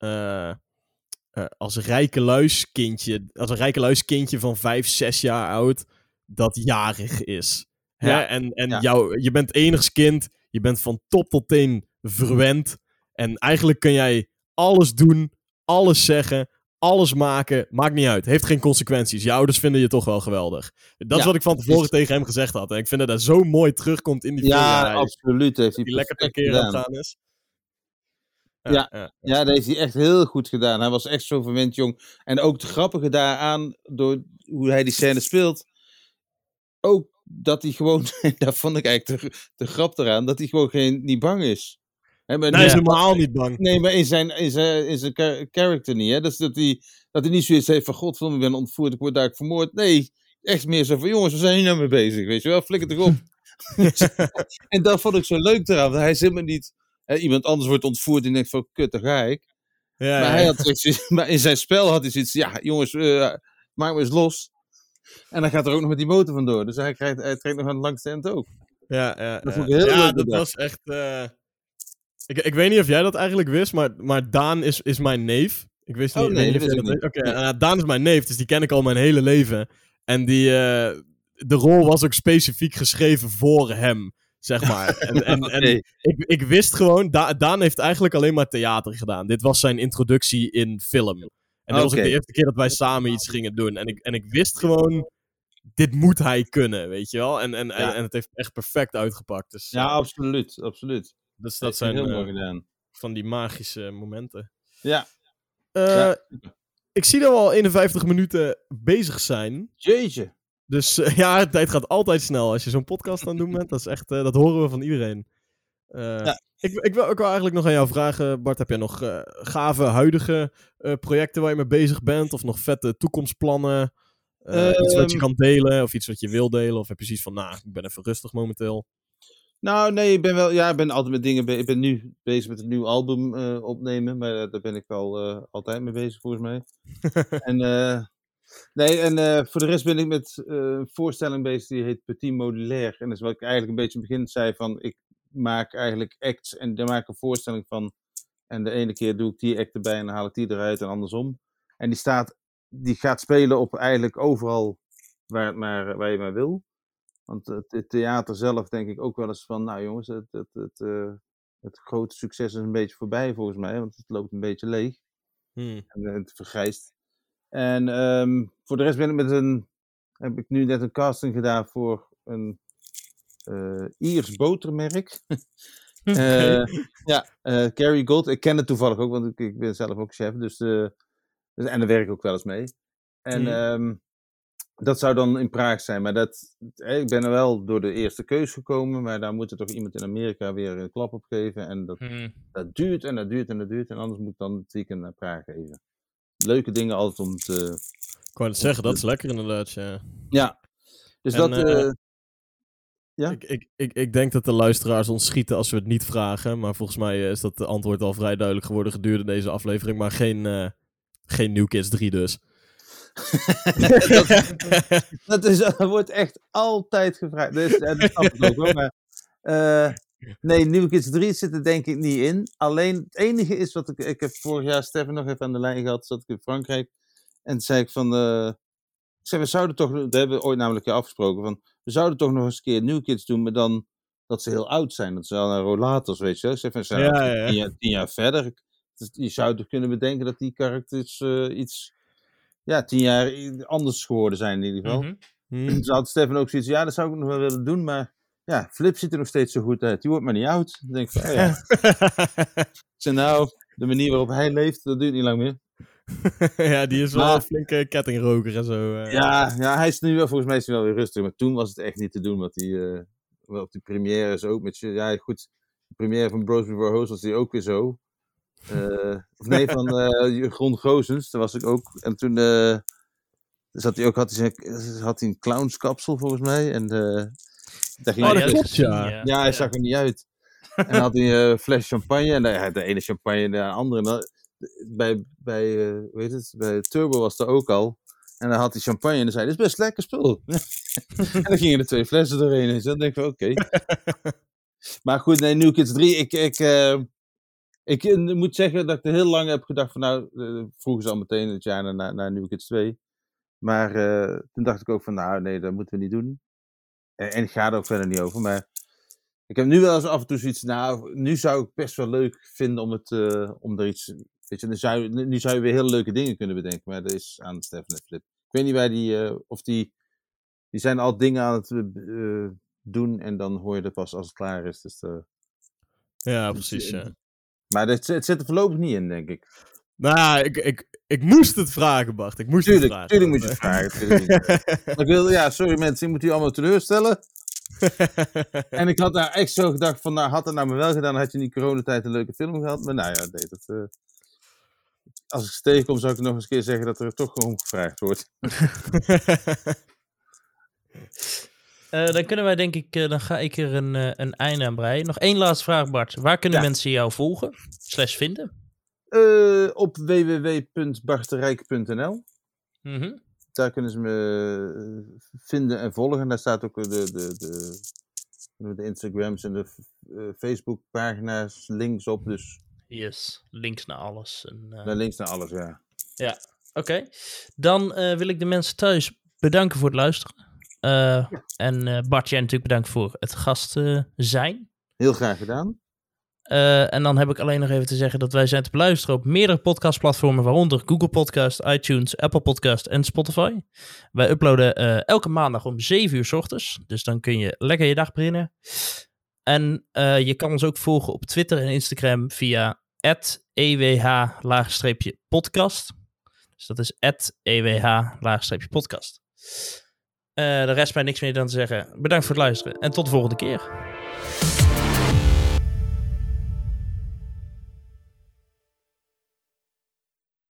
als rijke luiskindje, als een rijke luiskindje van 5, 6 jaar oud, dat jarig is. Hè? Ja. En, en ja. jou, je bent enigskind, je bent van top tot teen verwend. En eigenlijk kun jij alles doen, alles zeggen, alles maken, maakt niet uit. Heeft geen consequenties. Je ouders vinden je toch wel geweldig. Dat is Ja, wat ik van tevoren is- tegen hem gezegd had. En ik vind dat dat zo mooi terugkomt in die film. Ja, hij- absoluut. Heeft hij die lekker tekeer aan het gedaan. gaan is. Ja. ja. Ja, dat heeft hij echt heel goed gedaan. Hij was echt zo verwend jong. En ook de grappige daaraan, door hoe hij die scène speelt. Ook dat hij gewoon, daar vond ik eigenlijk de, de grap eraan, dat hij gewoon geen, niet bang is. Hè, maar Nee, hij is helemaal niet bang. nee, maar in zijn, in zijn, in zijn char- character niet. Hè? Dus dat, hij, dat hij niet zoiets heeft van, godverdomme, ik ben ontvoerd, ik word daar vermoord. Nee, echt meer zo van, jongens, we zijn hier nou mee bezig, weet je wel, flikker toch op. en dat vond ik zo leuk eraan, want hij is helemaal niet... Hè, iemand anders wordt ontvoerd en denkt van, kut, daar ga ik. Ja, Maar, ja. hij had zoiets- maar in zijn spel had hij zoiets, ja, jongens, eh, maak me eens los. En dan gaat er ook nog met die motor vandoor. Dus hij, krijgt, hij trekt nog aan het langste eind ook. Ja, ja, Dat ja. vond ik heel ja, leuk dat bedacht. was echt. eh, Ik, ik weet niet of jij dat eigenlijk wist, maar, maar Daan is, is mijn neef. Ik wist Oh, niet, nee, dat dat niet. Oké, nou, Daan is mijn neef, dus die ken ik al mijn hele leven. En die, eh, de rol was ook specifiek geschreven voor hem, zeg maar. En, en, en ik, ik wist gewoon, Da- Daan heeft eigenlijk alleen maar theater gedaan. Dit was zijn introductie in film. En dit was ook de eerste keer dat wij samen iets gingen doen. En ik, en ik wist gewoon, dit moet hij kunnen, weet je wel. En, en, en, Ja. en het heeft echt perfect uitgepakt. Dus, Ja, eh, absoluut, absoluut. Dus dat zijn heel eh, mooi gedaan. van die magische momenten. Ja, Eh, Ja. Ik zie dat we al 51 minuten bezig zijn. jeetje. Dus eh, ja, de tijd gaat altijd snel als je zo'n podcast aan het doen bent. Dat is echt, eh, dat horen we van iedereen. Eh, Ja. ik, ik, wil, ik wil eigenlijk nog aan jou vragen, Bart, heb jij nog eh, gave huidige eh, projecten waar je mee bezig bent? Of nog vette toekomstplannen? Eh, iets wat je Ehm. kan delen of iets wat je wil delen? Of heb je zoiets van, nou, ik ben even rustig momenteel. Nou, nee, ik ben wel, ja, ik ben altijd met dingen, be- ik ben nu bezig met een nieuw album eh, opnemen, maar eh, daar ben ik al eh, altijd mee bezig volgens mij. en, nee, en voor de rest ben ik met een voorstelling bezig die heet Petit Modulair. En dat is wat ik eigenlijk een beetje in het begin zei van, ik maak eigenlijk acts en daar maak ik een voorstelling van. En de ene keer doe ik die act erbij en dan haal ik die eruit en andersom. En die staat, die gaat spelen op eigenlijk overal waar, maar, waar je maar wil. Want het, het theater zelf denk ik ook wel eens van, nou jongens, het, het, het, eh, het grote succes is een beetje voorbij volgens mij, want het loopt een beetje leeg Hmm. en eh, het vergrijst. En ehm, voor de rest ben ik met een, heb ik nu net een casting gedaan voor een eh Iers botermerk. Ja, Carrie Gold. Ik ken het toevallig ook, want ik, ik ben zelf ook chef. Dus, dus, en daar werk ik ook wel eens mee. En Mhm. ehm, dat zou dan in Praag zijn. Maar dat, ik ben er wel door de eerste keus gekomen. Maar daar moet er toch iemand in Amerika weer een klap op geven. En dat, Hm. dat duurt en dat duurt en dat duurt. En anders moet ik dan het weekend naar Praag even. Leuke dingen altijd om te... Ik wou het zeggen, dat is lekker inderdaad, ja. Ja. Dus En, dat... eh, eh, Ja? Ik, ik, ik, ik denk dat de luisteraars ons schieten als we het niet vragen. Maar volgens mij eh, is dat antwoord al vrij duidelijk geworden gedurende deze aflevering. Maar geen, eh geen New Kids 3 dus. Dat, is, dat wordt echt altijd gevraagd. Dus, en dat snap ik ook hoor. Maar, eh, nee, New Kids 3 zit er denk ik niet in. Alleen het enige is wat ik. Ik heb vorig jaar Stefan nog even aan de lijn gehad. Zat ik in Frankrijk. En toen zei ik van. eh, ik zei, we zouden toch. Dat hebben we ooit namelijk afgesproken. Van, we zouden toch nog eens een keer New Kids doen. Maar dan dat ze heel oud zijn. Dat ze al naar rollators, weet je. ze zijn Ja, ja. Tien, jaar, tien jaar verder. Dus je zou toch kunnen bedenken dat die karakters eh, iets. Ja, tien jaar anders geworden zijn in ieder geval. Dus had Stefan ook zoiets, ja, dat zou ik nog wel willen doen, maar ja, Flip ziet er nog steeds zo goed uit. Die wordt maar niet oud. Dan denk ik van, oh ja. Zei, nou, de manier waarop hij leeft, dat duurt niet lang meer. ja, die is wel Maar- een flinke kettingroker en zo. eh. Ja, ja, hij is nu wel, volgens mij is hij wel weer rustig, maar toen was het echt niet te doen, want die, eh, op die première is ook met ja, goed, de première van Bros Before Host was die ook weer zo. Eh, of nee, van eh Ron Gozens, daar was ik ook. En toen eh, zat hij ook, had hij, zijn, had hij een clownskapsel volgens mij. En eh daar ging Oh, hij dat ja, klopt, ja. Ja, hij zag er niet uit. En dan had hij eh, een fles champagne. En de, de ene champagne en de andere. En bij, bij, eh, heet het, bij Turbo was er ook al. En dan had hij champagne en dan zei hij, dit is best lekker spul. en dan gingen er twee flessen doorheen. En dan denk ik van, oké. maar goed, nee, New Kids 3. Ik, ik, eh, ik eh, moet zeggen dat ik er heel lang heb gedacht van, nou, eh, vroegen ze al meteen het jaar naar, naar New Kids 2. Maar eh, toen dacht ik ook van, nou, nee, dat moeten we niet doen. En, en ik ga er ook verder niet over, maar... Ik heb nu wel eens af en toe zoiets, nou, nu zou ik best wel leuk vinden om, het, om er iets Weet je, nu zou, je- nu zou je weer hele leuke dingen kunnen bedenken, maar dat is aan Stefan en Flip. Ik weet niet waar die, of die, die zijn al dingen aan het doen en dan hoor je dat pas als het klaar is. Dus, Ja, precies. Ja. Maar het, het zit er voorlopig niet in, denk ik. Nou ja, ik, ik, ik moest het vragen, Bart. Ik moest Tuurlijk, het vragen. tuurlijk moet je het vragen. ik wil, ja, sorry mensen, ik moet u allemaal teleurstellen. En ik had daar echt zo gedacht van, nou, had het nou maar wel gedaan, had je in die coronatijd een leuke film gehad. Maar nou ja, nee, dat, eh, als ik ze tegenkom, zou ik nog eens een keer zeggen dat er toch gewoon gevraagd wordt. Eh, dan kunnen wij denk ik, eh, dan ga ik er een, eh, een einde aan breien. Nog één laatste vraag Bart. Waar kunnen Ja. mensen jou volgen? Slash vinden? Op www.barterijk.nl Mhm. Daar kunnen ze me vinden en volgen. Daar staat ook de, de, de, de, Instagrams en de eh, Facebook-pagina's links op. Dus Yes, links naar alles. En, naar links naar alles, ja. Oké, dan wil ik de mensen thuis bedanken voor het luisteren. Eh, En eh, Bart, jij natuurlijk bedankt voor het gast eh, zijn. Heel graag gedaan. En dan heb ik alleen nog even te zeggen dat wij zijn te beluisteren op meerdere podcastplatformen, waaronder Google Podcast, iTunes, Apple Podcast en Spotify. Wij uploaden elke maandag om 7 uur s ochtends, dus dan kun je lekker je dag beginnen. En je kan ons ook volgen op Twitter en Instagram via @ewh-podcast. Dus dat is @ewh-podcast. Eh de rest mij niks meer dan te zeggen. Bedankt voor het luisteren en tot de volgende keer.